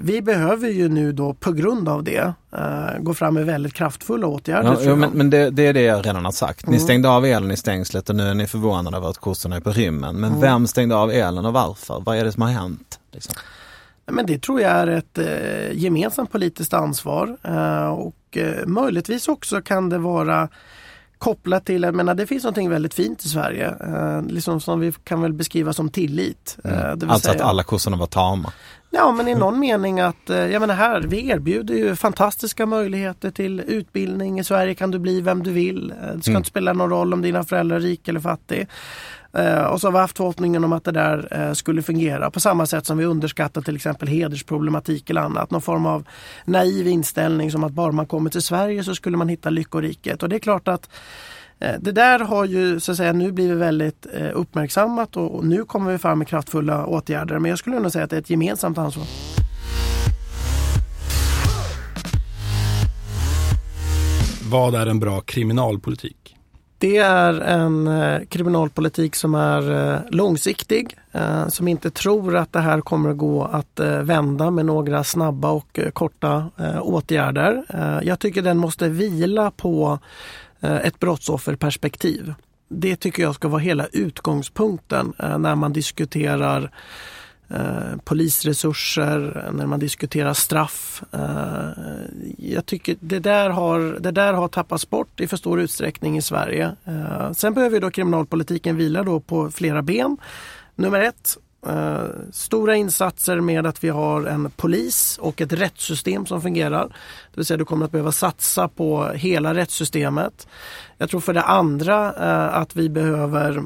vi behöver ju nu då på grund av det eh, gå fram med väldigt kraftfulla åtgärder. Ja, men, men det, det är det jag redan har sagt. Ni stängde av elen i stängslet och nu är ni förvånade över att kossorna är på rymmen. Men vem stängde av elen och varför? Vad är det som har hänt? Liksom? Men det tror jag är ett eh, gemensamt politiskt ansvar eh, och eh, möjligtvis också kan det vara kopplat till, jag menar det finns något väldigt fint i Sverige, eh, liksom som vi kan väl beskriva som tillit. Eh, vill Alltså att säga- alla kossorna var tama. Ja men i någon mening att, eh, jag menar här, vi erbjuder ju fantastiska möjligheter till utbildning. I Sverige kan du bli vem du vill. Eh, Det ska inte spela någon roll om dina föräldrar är rik eller fattig. Eh, Och så har vi haft förhoppningen om att det där eh, skulle fungera på samma sätt som vi underskattar till exempel hedersproblematik eller annat. Någon form av naiv inställning som att bara man kommer till Sverige så skulle man hitta lyckoriket. Och det är klart att eh, Det där har ju så att säga nu blivit väldigt eh, uppmärksammat och nu kommer vi fram med kraftfulla åtgärder. Men jag skulle nog säga att det är ett gemensamt ansvar. Vad är en bra kriminalpolitik? Det är en eh, kriminalpolitik som är eh, långsiktig, eh, som inte tror att det här kommer att gå att eh, vända med några snabba och eh, korta eh, åtgärder. Eh, jag tycker den måste vila på eh, ett brottsofferperspektiv. Det tycker jag ska vara hela utgångspunkten eh, när man diskuterar eh, polisresurser, när man diskuterar straff. Eh, jag tycker det där, har, det där har tappats bort i för stor utsträckning i Sverige. Eh, sen behöver då kriminalpolitiken vila då på flera ben. Nummer ett, eh, stora insatser med att vi har en polis och ett rättssystem som fungerar. Det vill säga du kommer att behöva satsa på hela rättssystemet. Jag tror för det andra eh, att vi behöver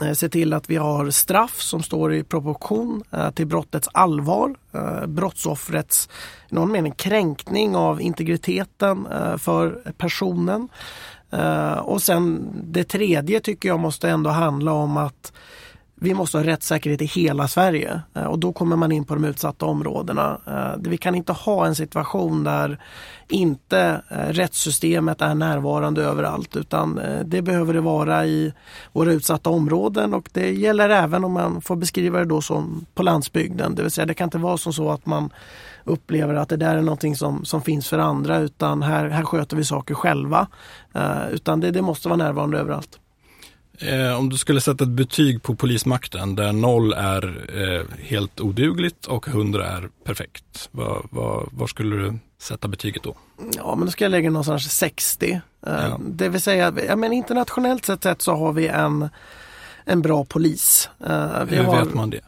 Eh, se till att vi har straff som står i proportion eh, till brottets allvar. Eh, brottsoffrets, i någon mening, kränkning av integriteten för personen. Och sen det tredje tycker jag måste ändå handla om att vi måste ha rättssäkerhet i hela Sverige eh, och då kommer man in på de utsatta områdena. Eh, vi kan inte ha en situation där inte eh, rättssystemet är närvarande överallt utan det behöver det vara i våra utsatta områden och det gäller även om man får beskriva det då som på landsbygden. Det vill säga det kan inte vara som så att man upplever att det där är någonting som, som finns för andra utan här, här sköter vi saker själva. Utan det, det måste vara närvarande överallt. Eh, om du skulle sätta ett betyg på polismakten där noll är eh, helt odugligt och 100 är perfekt. Var, var, var skulle du sätta betyget då? Ja, men då ska jag lägga någonstans 60. Eh, Ja. Det vill säga, ja, men internationellt sett, sett så har vi en, en bra polis. Eh, Hur har, vet man det?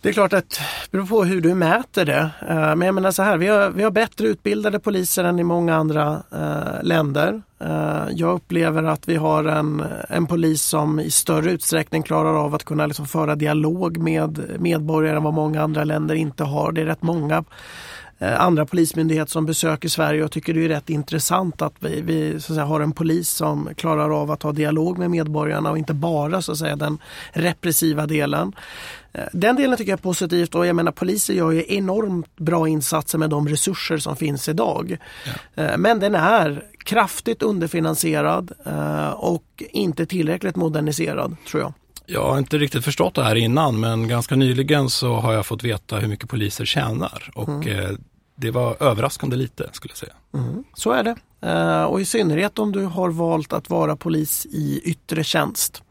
Det är klart att det beror på hur du mäter det. Eh, men jag menar så här, vi har, vi har bättre utbildade poliser än i många andra eh, länder. Eh, jag upplever att vi har en, en polis som i större utsträckning klarar av att kunna liksom föra dialog med medborgare än vad många andra länder inte har. Det är rätt många andra polismyndigheter som besöker Sverige och tycker det är rätt intressant att vi, vi så att säga, har en polis som klarar av att ha dialog med medborgarna och inte bara så att säga, den repressiva delen. Eh, Den delen tycker jag är positivt och jag menar poliser gör ju enormt bra insatser med de resurser som finns idag. Eh, Men den är kraftigt underfinansierad eh, och inte tillräckligt moderniserad tror jag. Jag har inte riktigt förstått det här innan men ganska nyligen så har jag fått veta hur mycket poliser tjänar och eh, det var överraskande lite skulle jag säga. Så är det. Eh, Och i synnerhet om du har valt att vara polis i yttre tjänst.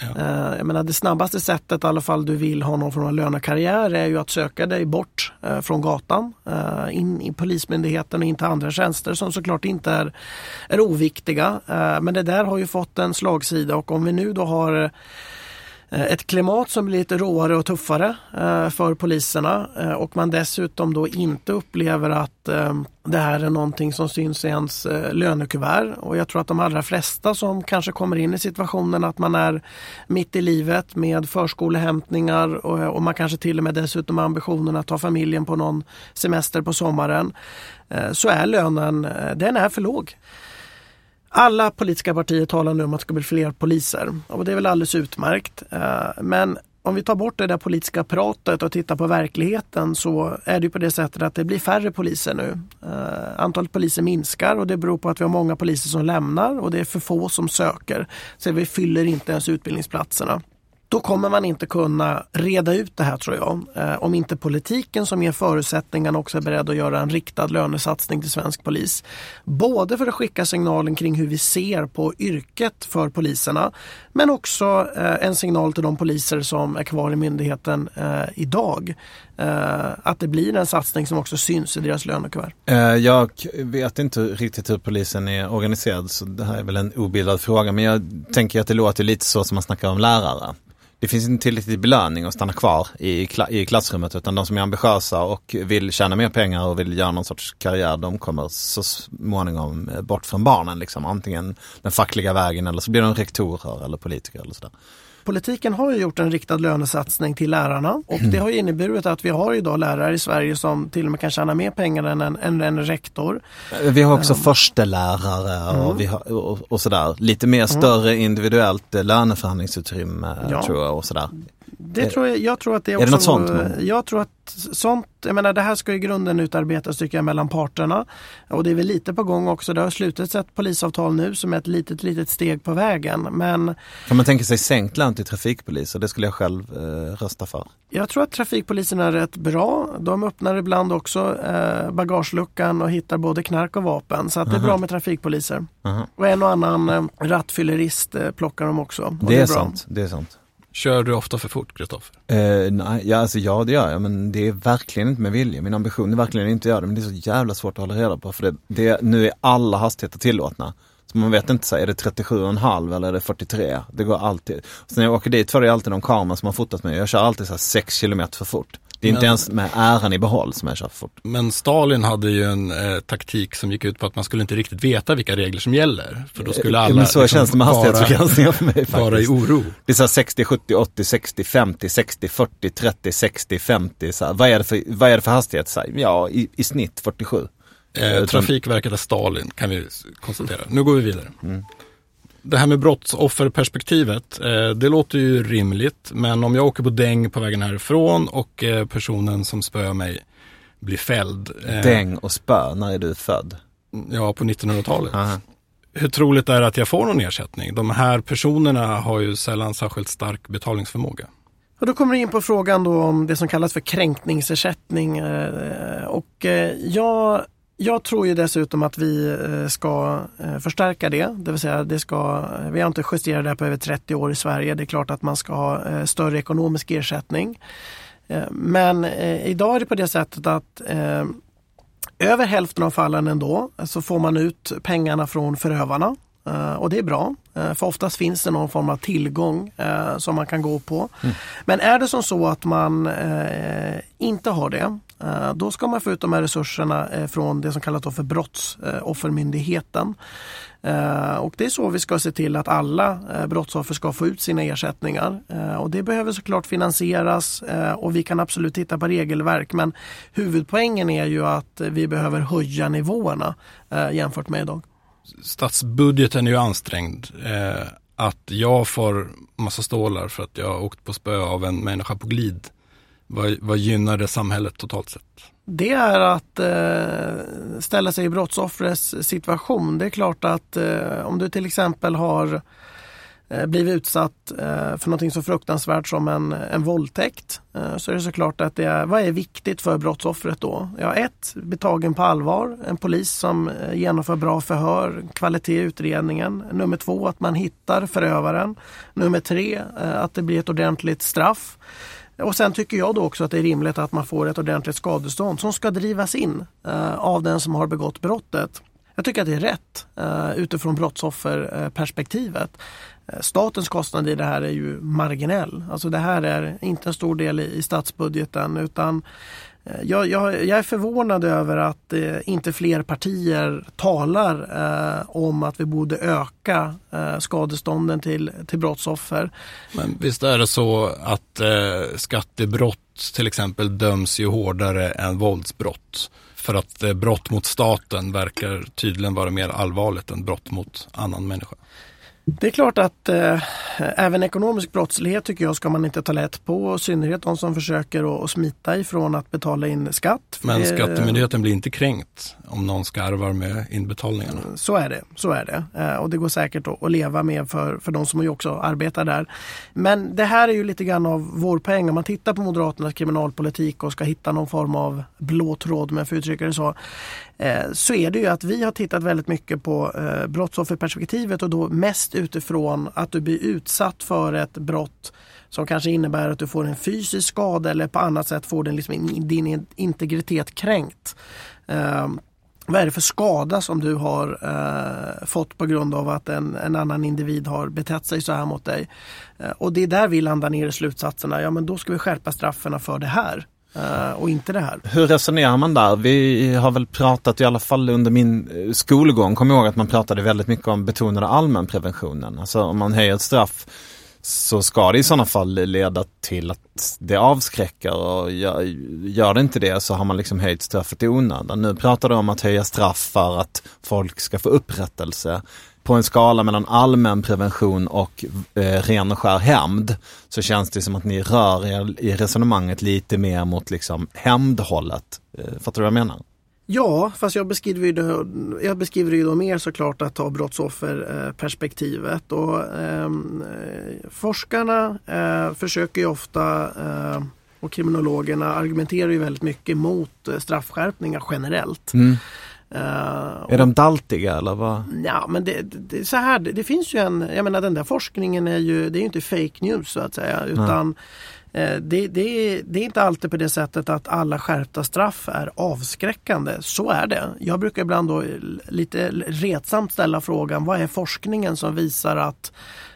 Ja. Eh, Jag menar, det snabbaste sättet, i alla fall du vill ha någon form av lönekarriär, är ju att söka dig bort eh, från gatan eh, in i Polismyndigheten och in till andra tjänster som såklart inte är, är oviktiga. Eh, Men det där har ju fått en slagsida och om vi nu då har Eh, ett klimat som blir lite råare och tuffare eh, för poliserna eh, och man dessutom då inte upplever att det här är någonting som syns i ens lönekuvert. Och jag tror att de allra flesta som kanske kommer in i situationen att man är mitt i livet med förskolehämtningar och, man kanske till och med dessutom har ambitionen att ta familjen på någon semester på sommaren. Så är lönen, den är för låg. Alla politiska partier talar nu om att det ska bli fler poliser och det är väl alldeles utmärkt. Eh, men om vi tar bort det där politiska pratet och tittar på verkligheten så är det ju på det sättet att det blir färre poliser nu. Eh, antalet poliser minskar och det beror på att vi har många poliser som lämnar och det är för få som söker. Så vi fyller inte ens utbildningsplatserna då kommer man inte kunna reda ut det här tror jag. Eh, om inte politiken som ger förutsättningarna också är beredd att göra en riktad lönesatsning till svensk polis. Både för att skicka signalen kring hur vi ser på yrket för poliserna men också eh, en signal till de poliser som är kvar i myndigheten eh, idag. Eh, att det blir en satsning som också syns i deras lönekuvert. Eh, Jag vet inte riktigt hur polisen är organiserad så det här är väl en obildad fråga men jag tänker att det låter lite så som man snackar om lärare. Det finns inte tillräcklig belöning att stanna kvar i, i klassrummet utan de som är ambitiösa och vill tjäna mer pengar och vill göra någon sorts karriär de kommer så småningom eh, bort från barnen liksom. Antingen den fackliga vägen eller så blir de rektorer eller politiker eller sådär. Politiken har ju gjort en riktad lönesatsning till lärarna och det har inneburit att vi har idag lärare i Sverige som till och med kan tjäna mer pengar än en, än en rektor. Vi har också förstelärare och, vi har, och, och sådär. Lite mer större individuellt eh, löneförhandlingsutrymme Ja. tror jag och sådär. Det tror jag, jag tror att det är det också, något sånt Jag tror att sånt, jag menar det här ska i grunden utarbetas tycker jag mellan parterna. Och det är väl lite på gång också. Det har slutits ett polisavtal nu som är ett litet, litet steg på vägen. Men Kan man tänka sig sänkt lön till trafikpoliser? Det skulle jag själv eh, rösta för. jag tror att trafikpolisen är rätt bra. De öppnar ibland också eh, bagageluckan och hittar både knark och vapen. Så att det är bra med trafikpoliser. Aha. Och en och annan eh, rattfyllerist eh, plockar de också. Och Det är, bra. sant, det är sant. Kör du ofta för fort, Kristoffer? Eh, nej, ja, alltså, ja det gör jag men det är verkligen inte med vilja. Min ambition är verkligen inte att göra det men det är så jävla svårt att hålla reda på för det, det, nu är alla hastigheter tillåtna. Så man vet inte, så här, är det 37,5 eller är det 43? Det går alltid. Så när jag åker dit så är det alltid någon kamera som har fotat mig. Jag kör alltid så här 6 km för fort. Det är inte Men- ens med äran i behåll som jag kör för fort. Men Stalin hade ju en eh, taktik som gick ut på att man skulle inte riktigt veta vilka regler som gäller. För då skulle alla Eh, men så liksom känns det med hastighetsbegränsningar för mig Vara i faktiskt. oro. Det är så här 60, 70, 80, 60, 50, 60, 40, 30, 60, 50. Så här. Vad, är det för, vad är det för hastighet? Så här, ja, i, i snitt 47. Eh, Trafikverket är Stalin kan vi konstatera. Nu går vi vidare. Mm. Det här med brottsofferperspektivet, eh, det låter ju rimligt. Men om jag åker på däng på vägen härifrån och eh, personen som spöar mig blir fälld. eh, Däng och spö, när är du född? Ja, på 1900-talet. Aha. Hur troligt är det att jag får någon ersättning? De här personerna har ju sällan särskilt stark betalningsförmåga. Och då kommer vi in på frågan då om det som kallas för kränkningsersättning. Och jag, jag tror ju dessutom att vi eh, ska eh, förstärka det. Det vill säga, det ska, vi har inte justerat det här på över 30 år i Sverige. Det är klart att man ska ha eh, större ekonomisk ersättning. Men idag är det på det sättet att över hälften av fallen ändå så får man ut pengarna från förövarna. Eh, och det är bra, eh, för oftast finns det någon form av tillgång eh, som man kan gå på. Men är det som så att man inte har det, då ska man få ut de här resurserna från det som kallas för Brottsoffermyndigheten. Och det är så vi ska se till att alla brottsoffer ska få ut sina ersättningar. Och det behöver såklart finansieras och vi kan absolut titta på regelverk men huvudpoängen är ju att vi behöver höja nivåerna jämfört med idag. Statsbudgeten är ju ansträngd. Eh, att jag får massa stålar för att jag har åkt på spö av en människa på glid. Vad, vad gynnar det samhället totalt sett? Det är att eh, ställa sig i brottsoffrets situation. Det är klart att eh, om du till exempel har eh, Eh, blivit utsatt eh, för någonting så fruktansvärt som en, en våldtäkt eh, så är det såklart att det är, vad är viktigt för brottsoffret då? Ja, ett, bli tagen på allvar, en polis som genomför bra förhör, kvalitet i utredningen. Nummer två, att man hittar förövaren. Nummer tre, att det blir ett ordentligt straff. Och sen tycker jag då också att det är rimligt att man får ett ordentligt skadestånd som ska drivas in av den som har begått brottet. Jag tycker att det är rätt utifrån brottsofferperspektivet. Eh, statens kostnad i det här är ju marginell. Alltså det här är inte en stor del i, statsbudgeten utan eh, jag, jag, jag är förvånad över att eh, inte fler partier talar eh, om att vi borde öka eh, skadestånden till, till brottsoffer. Men visst är det så att eh, skattebrott till exempel döms ju hårdare än våldsbrott. För att eh, brott mot staten verkar tydligen vara mer allvarligt än brott mot annan människa. Det är klart att eh, även ekonomisk brottslighet tycker jag ska man inte ta lätt på. I synnerhet de som försöker att, smita ifrån att betala in skatt. Men Det- Skattemyndigheten blir inte kränkt om någon skarvar med inbetalningarna. Så är det. Så är det. Eh, och det går säkert att, att leva med för, för de som ju också arbetar där. Men det här är ju lite grann av vår poäng. Om man tittar på Moderaternas kriminalpolitik och ska hitta någon form av blå tråd, om jag får uttrycka det så. Eh, så är det ju att vi har tittat väldigt mycket på eh, brottsofferperspektivet och då mest utifrån att du blir utsatt för ett brott som kanske innebär att du får en fysisk skada eller på annat sätt får din, liksom, din integritet kränkt. Eh, vad är det för skada som du har eh, fått på grund av att en, en annan individ har betett sig så här mot dig? Eh, och det är där vi landar ner i slutsatserna. Ja, men då ska vi skärpa straffen för det här Eh, och inte det här. Hur resonerar man där? Vi har väl pratat i alla fall under min eh, skolgång, Kom ihåg att man pratade väldigt mycket om betonade allmänpreventionen. Alltså om man höjer ett straff så ska det i sådana fall leda till att det avskräcker och gör, gör det inte det så har man liksom höjt straffet i onödan. Nu pratar du om att höja straff för att folk ska få upprättelse. På en skala mellan allmän prevention och eh, ren och skär hämnd så känns det som att ni rör er i resonemanget lite mer mot liksom hämndhållet. Eh, fattar du vad jag menar? Ja, fast jag beskriver ju det, jag beskriver ju då mer såklart att ta brottsofferperspektivet. Och, ehm, eh, forskarna eh, försöker ju ofta eh, och kriminologerna argumenterar ju väldigt mycket mot eh, straffskärpningar generellt. Mm. Eh, Är de daltiga eller vad? Ja men det, det, så här, det, det finns ju en, jag menar den där forskningen är ju, det är ju inte fake news så att säga utan eh, det, det, är, det är inte alltid på det sättet att alla skärpta straff är avskräckande. Så är det. Jag brukar ibland då lite retsamt ställa frågan vad är forskningen som visar att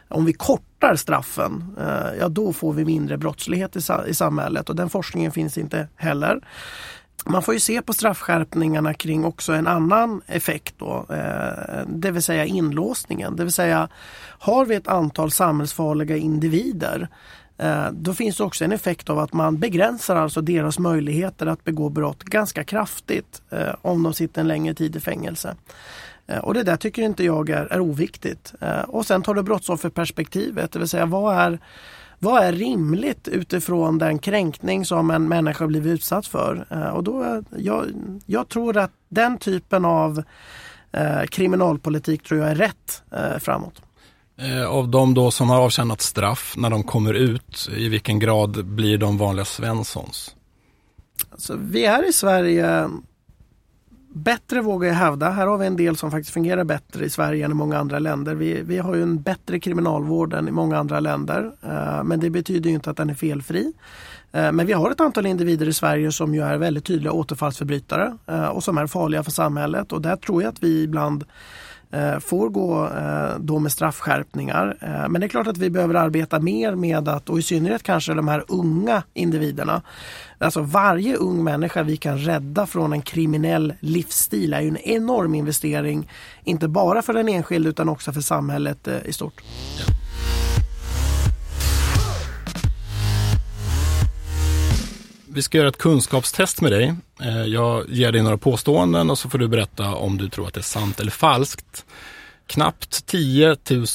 om vi kortar straffen, eh, ja då får vi mindre brottslighet i, i samhället och den forskningen finns inte heller. Man får ju se på straffskärpningarna kring också en annan effekt då, eh, det vill säga inlåsningen. Det vill säga, har vi ett antal samhällsfarliga individer eh, då finns det också en effekt av att man begränsar alltså deras möjligheter att begå brott ganska kraftigt eh, om de sitter en längre tid i fängelse. Eh, Och det där tycker inte jag är, är oviktigt. Eh, Och sen tar du brottsofferperspektivet, det vill säga vad är vad är rimligt utifrån den kränkning som en människa blivit utsatt för? Eh, Och då, jag, jag tror att den typen av eh, kriminalpolitik tror jag är rätt eh, framåt. Eh, Av de då som har avtjänat straff när de kommer ut, i vilken grad blir de vanliga Svenssons? Så vi är i Sverige bättre vågar jag hävda. Här har vi en del som faktiskt fungerar bättre i Sverige än i många andra länder. Vi, vi har ju en bättre kriminalvård än i många andra länder. Eh, men det betyder ju inte att den är felfri. Eh, men vi har ett antal individer i Sverige som ju är väldigt tydliga återfallsförbrytare eh, och som är farliga för samhället. Och där tror jag att vi ibland Eh, får gå eh, då med straffskärpningar. Eh, men det är klart att vi behöver arbeta mer med att, och i synnerhet kanske de här unga individerna. Alltså varje ung människa vi kan rädda från en kriminell livsstil är ju en enorm investering. Inte bara för den enskilde utan också för samhället i stort. Vi ska göra ett kunskapstest med dig. Eh, Jag ger dig några påståenden och så får du berätta om du tror att det är sant eller falskt. Knappt 10 000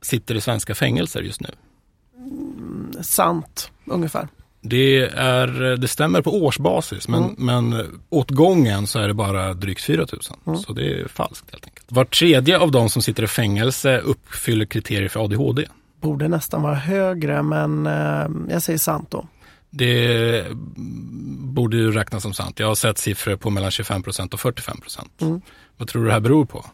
sitter i svenska fängelser just nu. Sant, ungefär. Det, är, det stämmer på årsbasis men, men åt gången så är det bara drygt 4 000. Så det är falskt helt enkelt. Var tredje av de som sitter i fängelse uppfyller kriterier för ADHD. Borde nästan vara högre men eh, jag säger sant då. Det borde ju räknas som sant. Jag har sett siffror på mellan 25% och 45% Vad tror du det här beror på?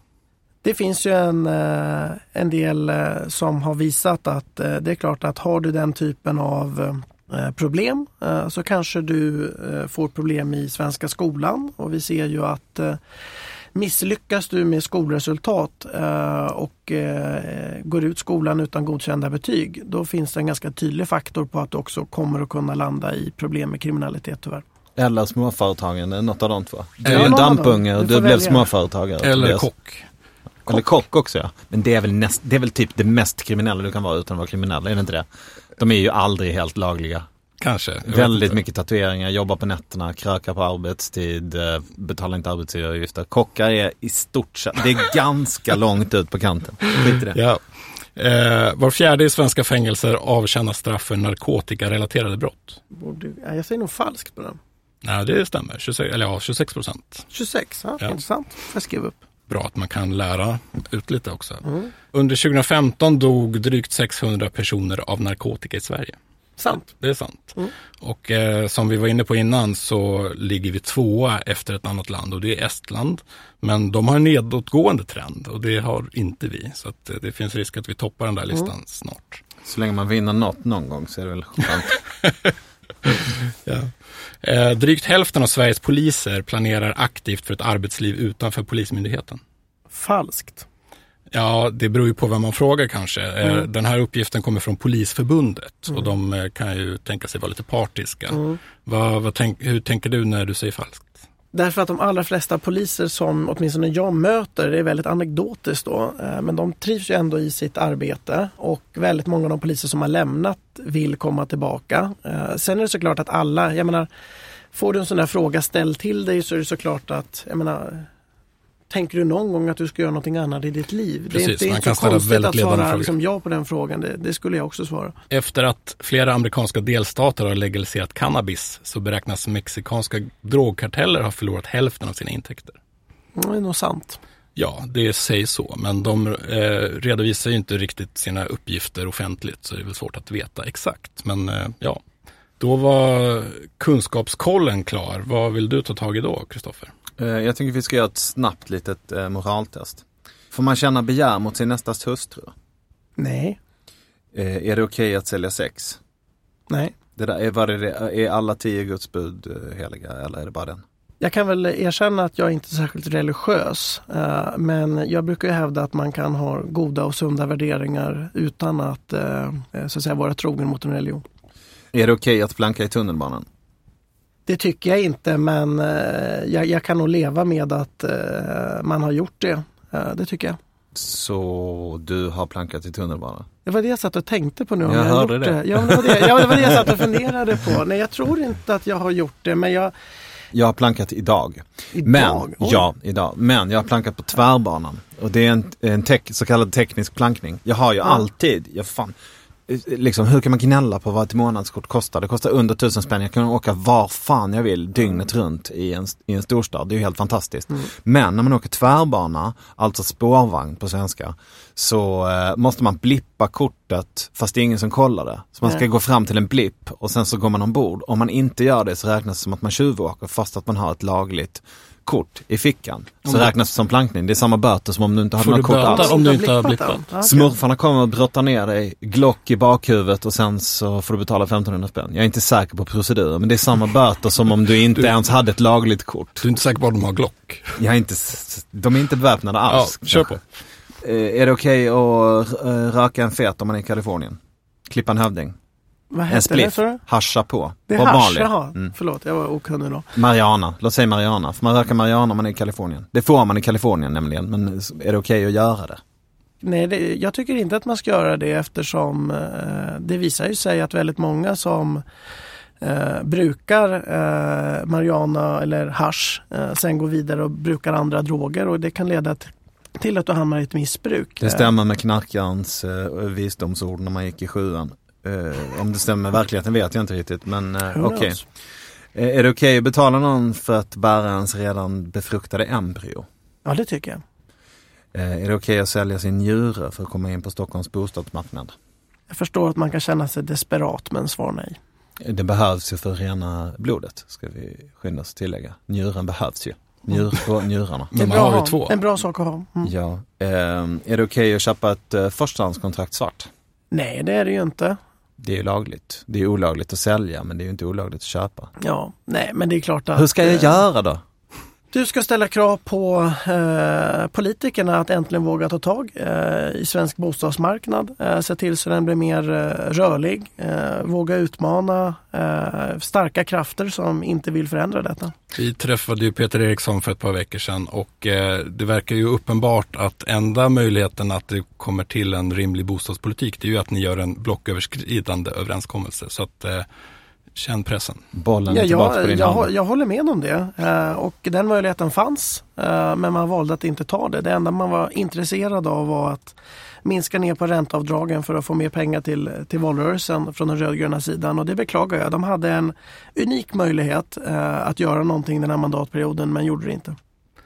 Det finns ju en, eh, en del eh, som har visat att eh, det är klart att har du den typen av problem så kanske du får problem i svenska skolan och vi ser ju att Misslyckas du med skolresultat eh, och eh, går ut skolan utan godkända betyg, då finns det en ganska tydlig faktor på att du också kommer att kunna landa i problem med kriminalitet tyvärr. Eller småföretagande, något av de två. Du är en av dem. dampunge och Du du blev småföretagare. Eller Tobias. kock? Eller kock också ja. Men det är, väl näst, det är väl typ det mest kriminella du kan vara utan att vara kriminell, är det inte det? De är ju aldrig helt lagliga. Kanske. Väldigt mycket tatueringar, jobbar på nätterna, krökar på arbetstid, eh, betalar inte arbetsgivaravgifter. Kockar är i stort sett, det är ganska långt ut på kanten. Skit i det. Ja. Eh, var fjärde i svenska fängelser avtjänar straff för narkotikarelaterade brott. Borde, ja, jag säger nog falskt på den. Nej, det stämmer. 26, eller ja, 26 procent. 26, ja, Ja. intressant. Får jag skriva upp. Bra att man kan lära ut lite också. Under 2015 dog drygt 600 personer av narkotika i Sverige. Sant. Det är sant. Och eh, som vi var inne på innan så ligger vi tvåa efter ett annat land och det är Estland. Men de har en nedåtgående trend och det har inte vi. Så att, eh, det finns risk att vi toppar den där listan snart. Så länge man vinner något någon gång så är det väl skönt. Ja. Eh, drygt hälften av Sveriges poliser planerar aktivt för ett arbetsliv utanför Polismyndigheten. Falskt. Ja, det beror ju på vem man frågar kanske. Eh, Mm. Den här uppgiften kommer från Polisförbundet och de eh, kan ju tänka sig vara lite partiska. Mm. Vad, vad tänk, hur tänker du när du säger falskt? Därför att de allra flesta poliser som åtminstone jag möter, det är väldigt anekdotiskt då, eh, men de trivs ju ändå i sitt arbete och väldigt många av de poliser som har lämnat vill komma tillbaka. Sen är det såklart att alla, jag menar, får du en sån där fråga ställd till dig så är det såklart att, jag menar, Tänker du någon gång att du ska göra någonting annat i ditt liv? det är Precis, inte, det är man inte kan så ställa konstigt väldigt att svara liksom, ja på den frågan. Det, det skulle jag också svara. Efter att flera amerikanska delstater har legaliserat cannabis så beräknas mexikanska drogkarteller ha förlorat hälften av sina intäkter. Det är nog sant. Ja, det sägs så, men de eh, redovisar ju inte riktigt sina uppgifter offentligt så det är väl svårt att veta exakt. Men eh, ja, då var kunskapskollen klar. Vad vill du ta tag i då, Kristoffer? Eh, Jag tycker vi ska göra ett snabbt litet eh, moraltest. Får man känna begär mot sin nästas hustru? Nej, Eh, Är det okej att sälja sex? nej. Det där, är, vad är, alla tio Guds bud heliga eller är det bara den? Jag kan väl erkänna att jag inte är särskilt religiös. Men jag brukar ju hävda att man kan ha goda och sunda värderingar utan att, så att säga, vara trogen mot en religion. Är det okej att planka i tunnelbanan? Det tycker jag inte men eh, jag, jag kan nog leva med att eh, man har gjort det. Eh, Det tycker jag. Så du har plankat i tunnelbanan? Det var det jag satt och tänkte på nu. om Jag har hörde gjort det. Ja, det, var det. Ja, det var det jag satt och funderade på. Nej, jag tror inte att jag har gjort det men jag... Jag har plankat idag. Idag? Men, Oj. ja, idag. Men jag har plankat på tvärbanan. Och det är en, en tek, så kallad teknisk plankning. Jag har ju alltid, jag fan, liksom hur kan man gnälla på vad ett månadskort kostar? Det kostar under tusen spänn. Jag kan åka var fan jag vill dygnet runt i en, i en storstad. Det är ju helt fantastiskt. Men när man åker tvärbana, alltså spårvagn på svenska, så eh, måste man blippa kortet fast det är ingen som kollar det. Så man ska Nej. gå fram till en blipp och sen så går man ombord. Om man inte gör det så räknas det som att man tjuvåker fast att man har ett lagligt kort i fickan. Så räknas det som plankning. Det är samma böter som om du inte har Får några du kort alls. om du inte har blippat? Ja, okej. Smurfarna kommer och brottar ner dig, Glock i bakhuvudet och sen så får du betala 1500 spänn. Jag är inte säker på proceduren men det är samma böter som om du inte ens hade ett lagligt kort. Du är inte säker på att de har Glock? Jag är inte, de är inte beväpnade Ja, alls. kör på. Eh, Är det okej att eh, röka en fet om man är i Kalifornien? Klippa en hövding? Vad En det? spliff? Hascha på? Det är Bob hasch, jaha. Mm. Förlåt, jag var okunnig då. Mariana, låt säga Mariana. Får man röka Mariana om man är i Kalifornien? Det får man i Kalifornien nämligen, men är det okej att göra det? Nej, det, jag tycker inte att man ska göra det eftersom eh, det visar ju sig att väldigt många som eh, brukar eh, marijuana eller hash eh, sen går vidare och brukar andra droger och det kan leda t- till att du hamnar i ett missbruk. Det stämmer med knarkarens eh, visdomsord när man gick i sjuan. Eh, om det stämmer med verkligheten vet jag inte riktigt, men eh, okej. knows? Eh, är det okej att betala någon för att bära ens redan befruktade embryo? Ja, det tycker jag. Eh, är det okej att sälja sin njure för att komma in på Stockholms bostadsmarknad? Jag förstår att man kan känna sig desperat men svar nej. Eh, Det behövs ju för att rena blodet, ska vi skynda oss tillägga. Njuren behövs ju. Njur på njurarna. Men man har ju två. En bra sak att ha. Mm. Ja. Eh, är det okej att köpa ett eh, förstahandskontrakt svart? Nej, det är det ju inte. Det är ju lagligt. Det är olagligt att sälja men det är ju inte olagligt att köpa. Ja, nej, men det är klart att Hur ska jag eh, göra då? Du ska ställa krav på eh, politikerna att äntligen våga ta tag eh, i svensk bostadsmarknad. Eh, se till så den blir mer eh, rörlig. Eh, våga utmana eh, starka krafter som inte vill förändra detta. Vi träffade ju Peter Eriksson för ett par veckor sedan och eh, det verkar ju uppenbart att enda möjligheten att det kommer till en rimlig bostadspolitik det är ju att ni gör en blocköverskridande överenskommelse. Så att eh, Känn pressen. Bollen är Ja, tillbaka på jag, din jag, hand. jag håller med om det. Eh, och den möjligheten fanns. eh, men man valde att inte ta det. Det enda man var intresserad av var att minska ner på ränteavdragen för att få mer pengar till, till valrörelsen från den rödgröna sidan. Och det beklagar jag. De hade en unik möjlighet eh, att göra någonting den här mandatperioden men gjorde det inte.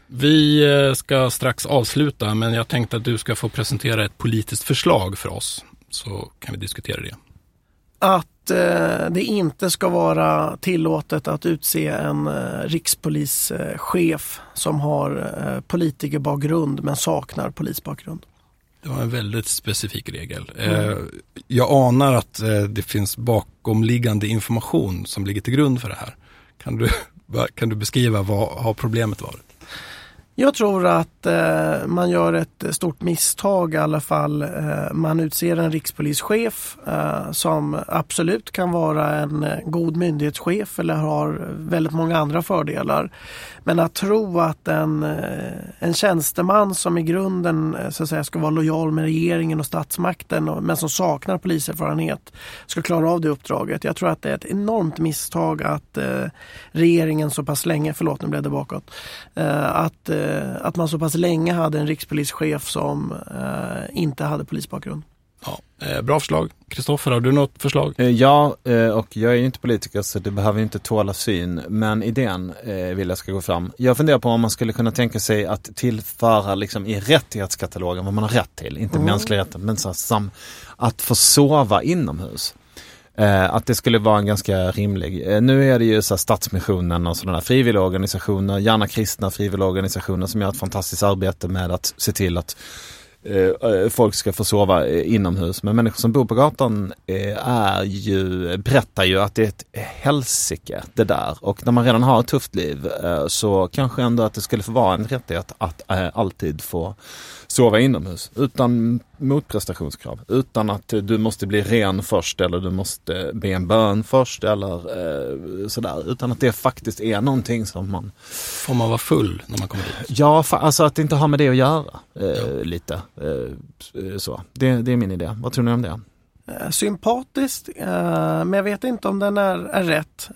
Vi ska strax avsluta, men jag tänkte att du ska få presentera ett politiskt förslag för oss. Så kan vi diskutera det. Att det inte ska vara tillåtet att utse en eh, rikspolischef som har eh, politikerbakgrund men saknar polisbakgrund. Det var en väldigt specifik regel. Eh, jag anar att eh, det finns bakomliggande information som ligger till grund för det här. Kan du, kan du beskriva vad har problemet varit? Jag tror att eh, man gör ett stort misstag i alla fall. Eh, man utser en rikspolischef eh, som absolut kan vara en eh, god myndighetschef eller har väldigt många andra fördelar. Men att tro att en, eh, en tjänsteman som i grunden eh, så att säga, ska vara lojal med regeringen och statsmakten och, men som saknar poliserfarenhet ska klara av det uppdraget. Jag tror att det är ett enormt misstag att eh, regeringen så pass länge, förlåt nu blev det bakåt, eh, att, eh, att man så pass länge hade en rikspolischef som eh, inte hade polisbakgrund. Ja, eh, bra förslag. Kristoffer, har du något förslag? Eh, Ja, eh, och jag är ju inte politiker så det behöver ju inte tåla syn. Men idén eh, vill jag ska gå fram. Jag funderar på om man skulle kunna tänka sig att tillföra liksom i rättighetskatalogen vad man har rätt till. Inte mänskliga rättigheter men så här, sam, att få sova inomhus. Eh, att det skulle vara en ganska rimlig. Eh, nu är det ju så här Stadsmissionen och sådana frivilligorganisationer, gärna kristna frivilligorganisationer som gör ett fantastiskt arbete med att se till att folk ska få sova eh, inomhus. Men människor som bor på gatan eh, är ju, berättar ju att det är ett helsike det där. Och när man redan har ett tufft liv eh, så kanske ändå att det skulle få vara en rättighet att eh, alltid få sova inomhus utan motprestationskrav. Utan att eh, du måste bli ren först eller du måste be en bön först eller eh, sådär. Utan att det faktiskt är någonting som man Får man vara full när man kommer dit? Ja, alltså att det inte har med det att göra eh, lite. Eh, eh, så. Det, det är min idé. Vad tror ni om det? Eh, sympatiskt, men jag vet inte om den är, är rätt.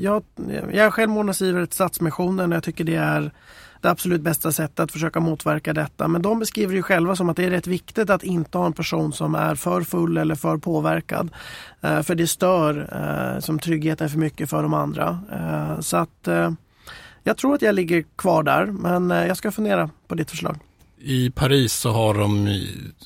Jag, jag är själv månadsgivare till Stadsmissionen och jag tycker det är det absolut bästa sättet att försöka motverka detta. Men de beskriver ju själva som att det är rätt viktigt att inte ha en person som är för full eller för påverkad. För det stör som tryggheten för mycket för de andra. Så att jag tror att jag ligger kvar där, men jag ska fundera på ditt förslag. I Paris så har de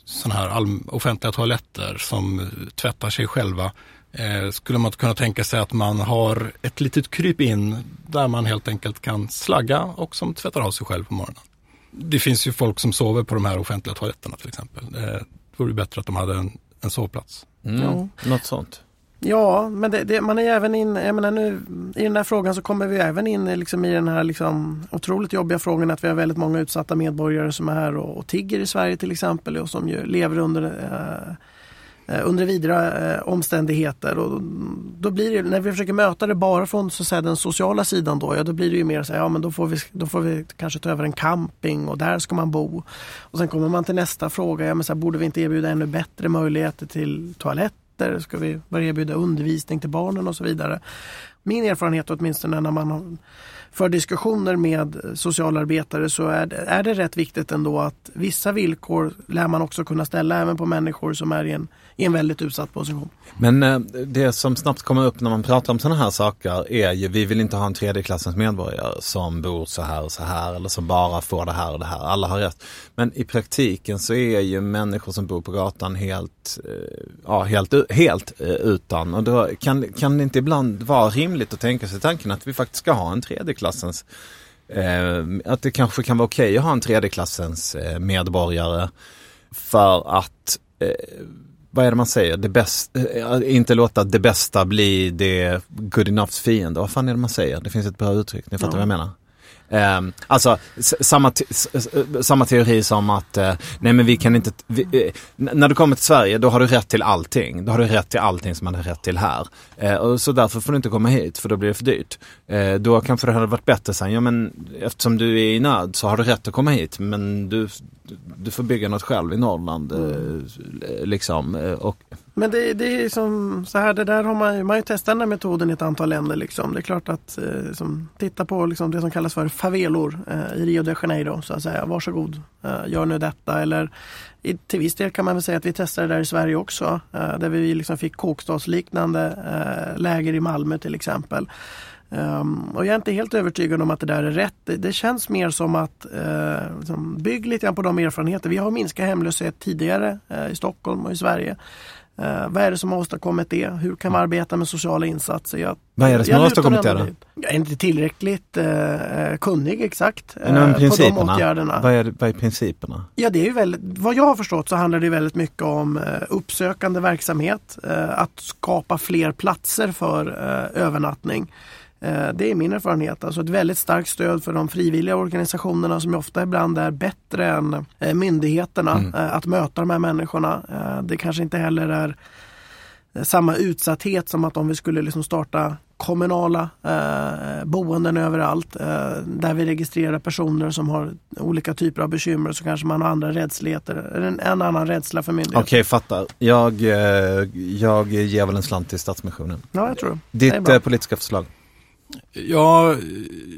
sådana här offentliga toaletter som eh, tvättar sig själva. Eh, skulle man kunna tänka sig att man har ett litet kryp in där man helt enkelt kan slagga och som tvättar av sig själv på morgonen. Det finns ju folk som sover på de här offentliga toaletterna till exempel. Eh, det vore bättre att de hade en, en sovplats. Mm. Ja. Något sånt. Ja, men det, det, man är ju även in, jag menar nu i den här frågan så kommer vi även in i liksom, i den här liksom, otroligt jobbiga frågan att vi har väldigt många utsatta medborgare som är här och, och tigger i Sverige till exempel och som ju lever under eh, eh under vidriga eh, omständigheter och då blir det, när vi försöker möta det bara från så att säga, den sociala sidan då, ja då blir det ju mer så här, ja men då får, vi, då får vi kanske ta över en camping och där ska man bo. Och sen kommer man till nästa fråga, ja men så här, borde vi inte erbjuda ännu bättre möjligheter till toaletter? Ska vi börja erbjuda undervisning till barnen och så vidare? Min erfarenhet åtminstone när man har- för diskussioner med socialarbetare så är det, är det rätt viktigt ändå att vissa villkor lär man också kunna ställa även på människor som är i en, i en väldigt utsatt position. Men eh, det som snabbt kommer upp när man pratar om sådana här saker är ju, vi vill inte ha en tredje klassens medborgare som bor så här och så här eller som bara får det här och det här. Alla har rätt. Men i praktiken så är ju människor som bor på gatan helt, eh, ja, helt, helt eh, utan. Och då kan, kan det inte ibland vara rimligt att tänka sig tanken att vi faktiskt ska ha en tredje klassens Eh, att det kanske kan vara okej att ha en tredjeklassens eh, medborgare för att, eh, vad är det man säger, det bäst, eh, inte låta det bästa bli det good enoughs fiende. Vad fan är det man säger? Det finns ett bra uttryck, ni fattar Ja. vad jag menar. Eh, alltså samma, te- samma teori som att, eh, nej men vi kan inte, vi, eh, när du kommer till Sverige då har du rätt till allting. Då har du rätt till allting som man har rätt till här. Eh, och så därför får du inte komma hit för då blir det för dyrt. Eh, då kanske det hade varit bättre sen, ja men eftersom du är i nöd så har du rätt att komma hit men du, du får bygga något själv i Norrland. Eh, liksom. Eh, och, men det, det är som så här, det där har man, ju- man har ju testat den här metoden i ett antal länder. Liksom. Det är klart att eh, som, titta på liksom, det som kallas för favelor eh, i Rio de Janeiro. Så att säga, varsågod, eh, gör nu detta. Eller i, till viss del kan man väl säga att vi testade det där i Sverige också. Eh, där vi liksom fick kåkstadsliknande eh, läger i Malmö till exempel. Um, och jag är inte helt övertygad om att det där är rätt. Det, det känns mer som att uh, liksom, bygg lite grann på de erfarenheter. Vi har minskat hemlöshet tidigare uh, i Stockholm och i Sverige. Eh, vad är det som har åstadkommit det? Hur kan man arbeta med sociala insatser? Jag, Vad är det som har åstadkommit det då? Jag är inte tillräckligt eh, kunnig exakt eh, Men på de principerna, åtgärderna. vad är, vad är principerna? Ja, det är ju väldigt, vad jag har förstått så handlar det väldigt mycket om eh, uppsökande verksamhet. Eh, att skapa fler platser för eh, övernattning. Eh, det är min erfarenhet. Alltså ett väldigt starkt stöd för de frivilliga organisationerna som ofta ibland är bättre än eh, myndigheterna eh, att möta de här människorna. Det kanske inte heller är samma utsatthet som att om vi skulle liksom starta kommunala eh, boenden överallt eh, där vi registrerar personer som har olika typer av bekymmer så kanske man har andra rädsligheter, en, en annan rädsla för myndigheter. Okej, fattar. Jag, jag ger väl en slant till Stadsmissionen. Ja, jag tror det. Det Ditt eh, politiska förslag? Ja,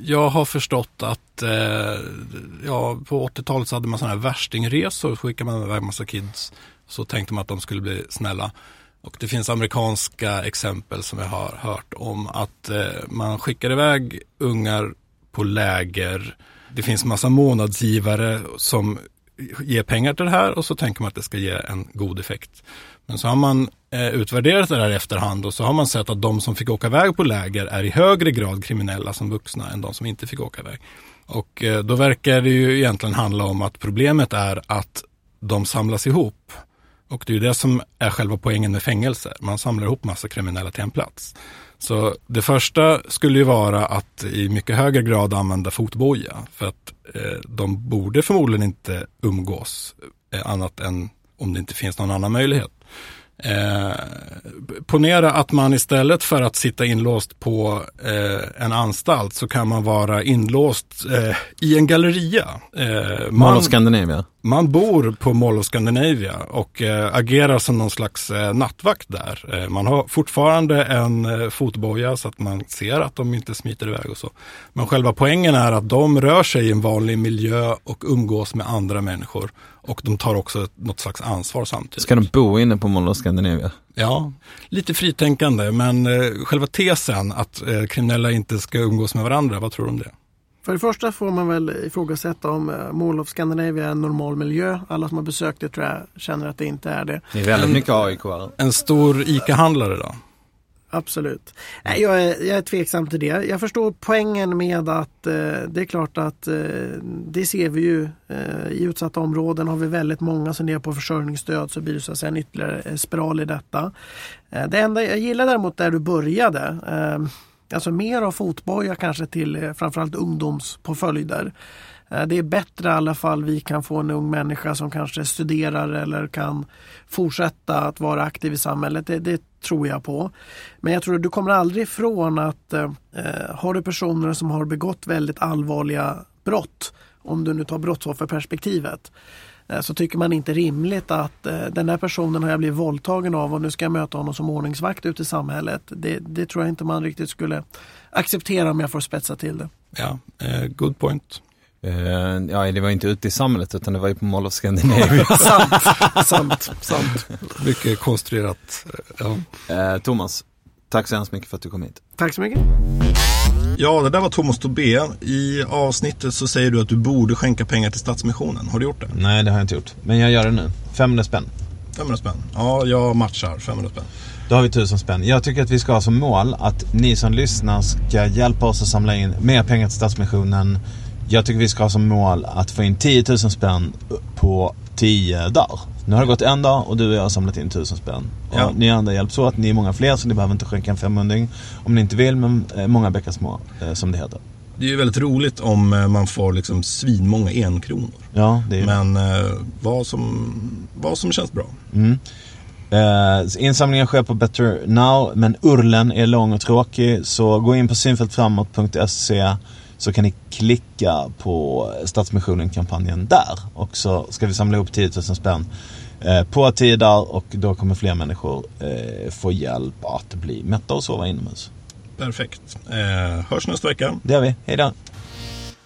jag har förstått att eh, ja, på 80-talet så hade man sådana här värstingresor. Så skickade man iväg massa kids. Så tänkte man att de skulle bli snälla. Och det finns amerikanska exempel som jag har hört om att eh, man skickar iväg ungar på läger. Det finns massa månadsgivare som ger pengar till det här och så tänker man att det ska ge en god effekt. Men så har man eh, utvärderat det här i efterhand och så har man sett att de som fick åka iväg på läger är i högre grad kriminella som vuxna än de som inte fick åka iväg. Och eh, då verkar det ju egentligen handla om att problemet är att de samlas ihop. Och det är ju det som är själva poängen med fängelser. Man samlar ihop massa kriminella till en plats. Så det första skulle ju vara att i mycket högre grad använda fotboja. För att eh, de borde förmodligen inte umgås eh, annat än om det inte finns någon annan möjlighet. Eh, ponera att man istället för att sitta inlåst på eh, en anstalt så kan man vara inlåst eh, i en galleria. Eh, Mall of Scandinavia? Man bor på Mall of Scandinavia och eh, agerar som någon slags eh, nattvakt där. Eh, man har fortfarande en eh, fotboja så att man ser att de inte smiter iväg och så. Men själva poängen är att de rör sig i en vanlig miljö och umgås med andra människor. Och de tar också något slags ansvar samtidigt. Ska de bo inne på Mall of Scandinavia? Ja, lite fritänkande men eh, själva tesen att eh, kriminella inte ska umgås med varandra, vad tror du om det? För det första får man väl ifrågasätta om eh, Mall of Scandinavia är en normal miljö. Alla som har besökt det tror jag känner att det inte är det. Det är väldigt mycket aik En stor ICA-handlare då? Absolut. Nej, jag, är, jag är tveksam till det. Jag förstår poängen med att eh, det är klart att eh, det ser vi ju eh, i utsatta områden har vi väldigt många som lever på försörjningsstöd så blir det så att säga en ytterligare spiral i detta. Eh, det enda jag gillar däremot där du började eh, Alltså mer av fotboja kanske till eh, framförallt ungdomspåföljder. Eh, det är bättre i alla fall vi kan få en ung människa som kanske studerar eller kan fortsätta att vara aktiv i samhället. Det, det tror jag på. Men jag tror att du kommer aldrig ifrån att eh, har du personer som har begått väldigt allvarliga brott, om du nu tar brottsofferperspektivet, så tycker man inte rimligt att eh, den här personen har jag blivit våldtagen av och nu ska jag möta honom som ordningsvakt ute i samhället. Det, det tror jag inte man riktigt skulle acceptera om jag får spetsa till det. Ja, eh, good point. Eh, ja, det var inte ute i samhället utan det var ju på Mall of Scandinavia. sant, sant, sant. Mycket konstruerat. eh, Ja. eh, Thomas, tack så hemskt mycket för att du kom hit. Tack så mycket. Ja, det där var Thomas Tobé. I avsnittet så säger du att du borde skänka pengar till Stadsmissionen. Har du gjort det? Nej, det har jag inte gjort. Men jag gör det nu. 500 spänn. 500 spänn. Ja, jag matchar 500 spänn. Då har vi 1000 spänn. Jag tycker att vi ska ha som mål att ni som lyssnar ska hjälpa oss att samla in mer pengar till Stadsmissionen. Jag tycker vi ska ha som mål att få in 10 000 spänn på 10 dagar. Nu har det gått en dag och du och jag har samlat in 1000 spänn. Ja. Och ni andra hjälps åt. Ni är många fler så ni behöver inte skänka en 500 om ni inte vill. Men eh, många bäckar små, eh, som det heter. Det är ju väldigt roligt om eh, man får liksom svinmånga enkronor. Ja, det är Men eh, vad, som, vad som känns bra. Mm. Eh, insamlingen sker på Better Now, men urlen är lång och tråkig. Så gå in på synfältframåt.se så kan ni klicka på Stadsmissionen-kampanjen där. Och så ska vi samla ihop 10 000 spänn. eh, på tider och då kommer fler människor eh, få hjälp att bli mätta och sova inomhus. Perfekt. Eh, hörs nästa vecka. Det gör vi. Hej då!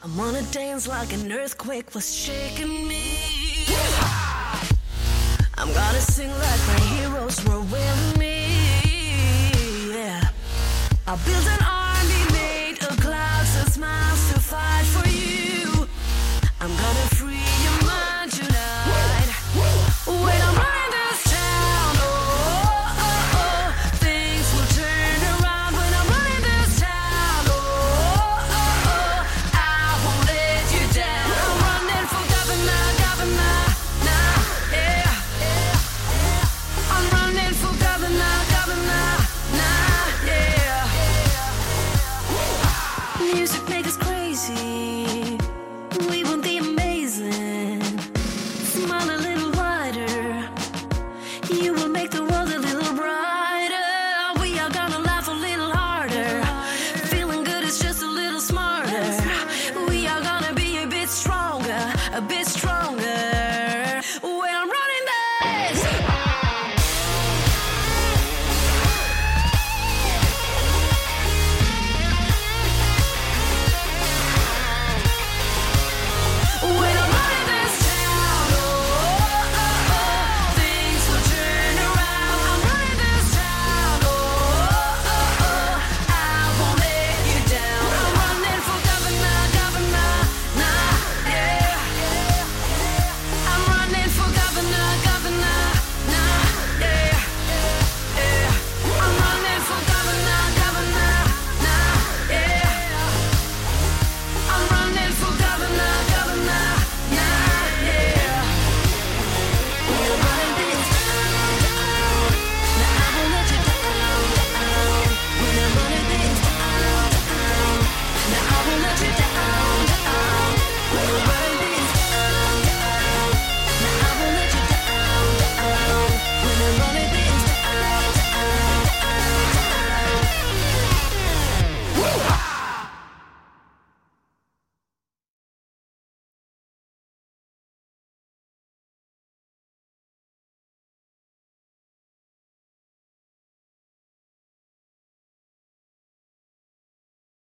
I'm on a dance like an earthquake was shaking me. I'm gonna sing like my heroes were with me. Yeah. I built an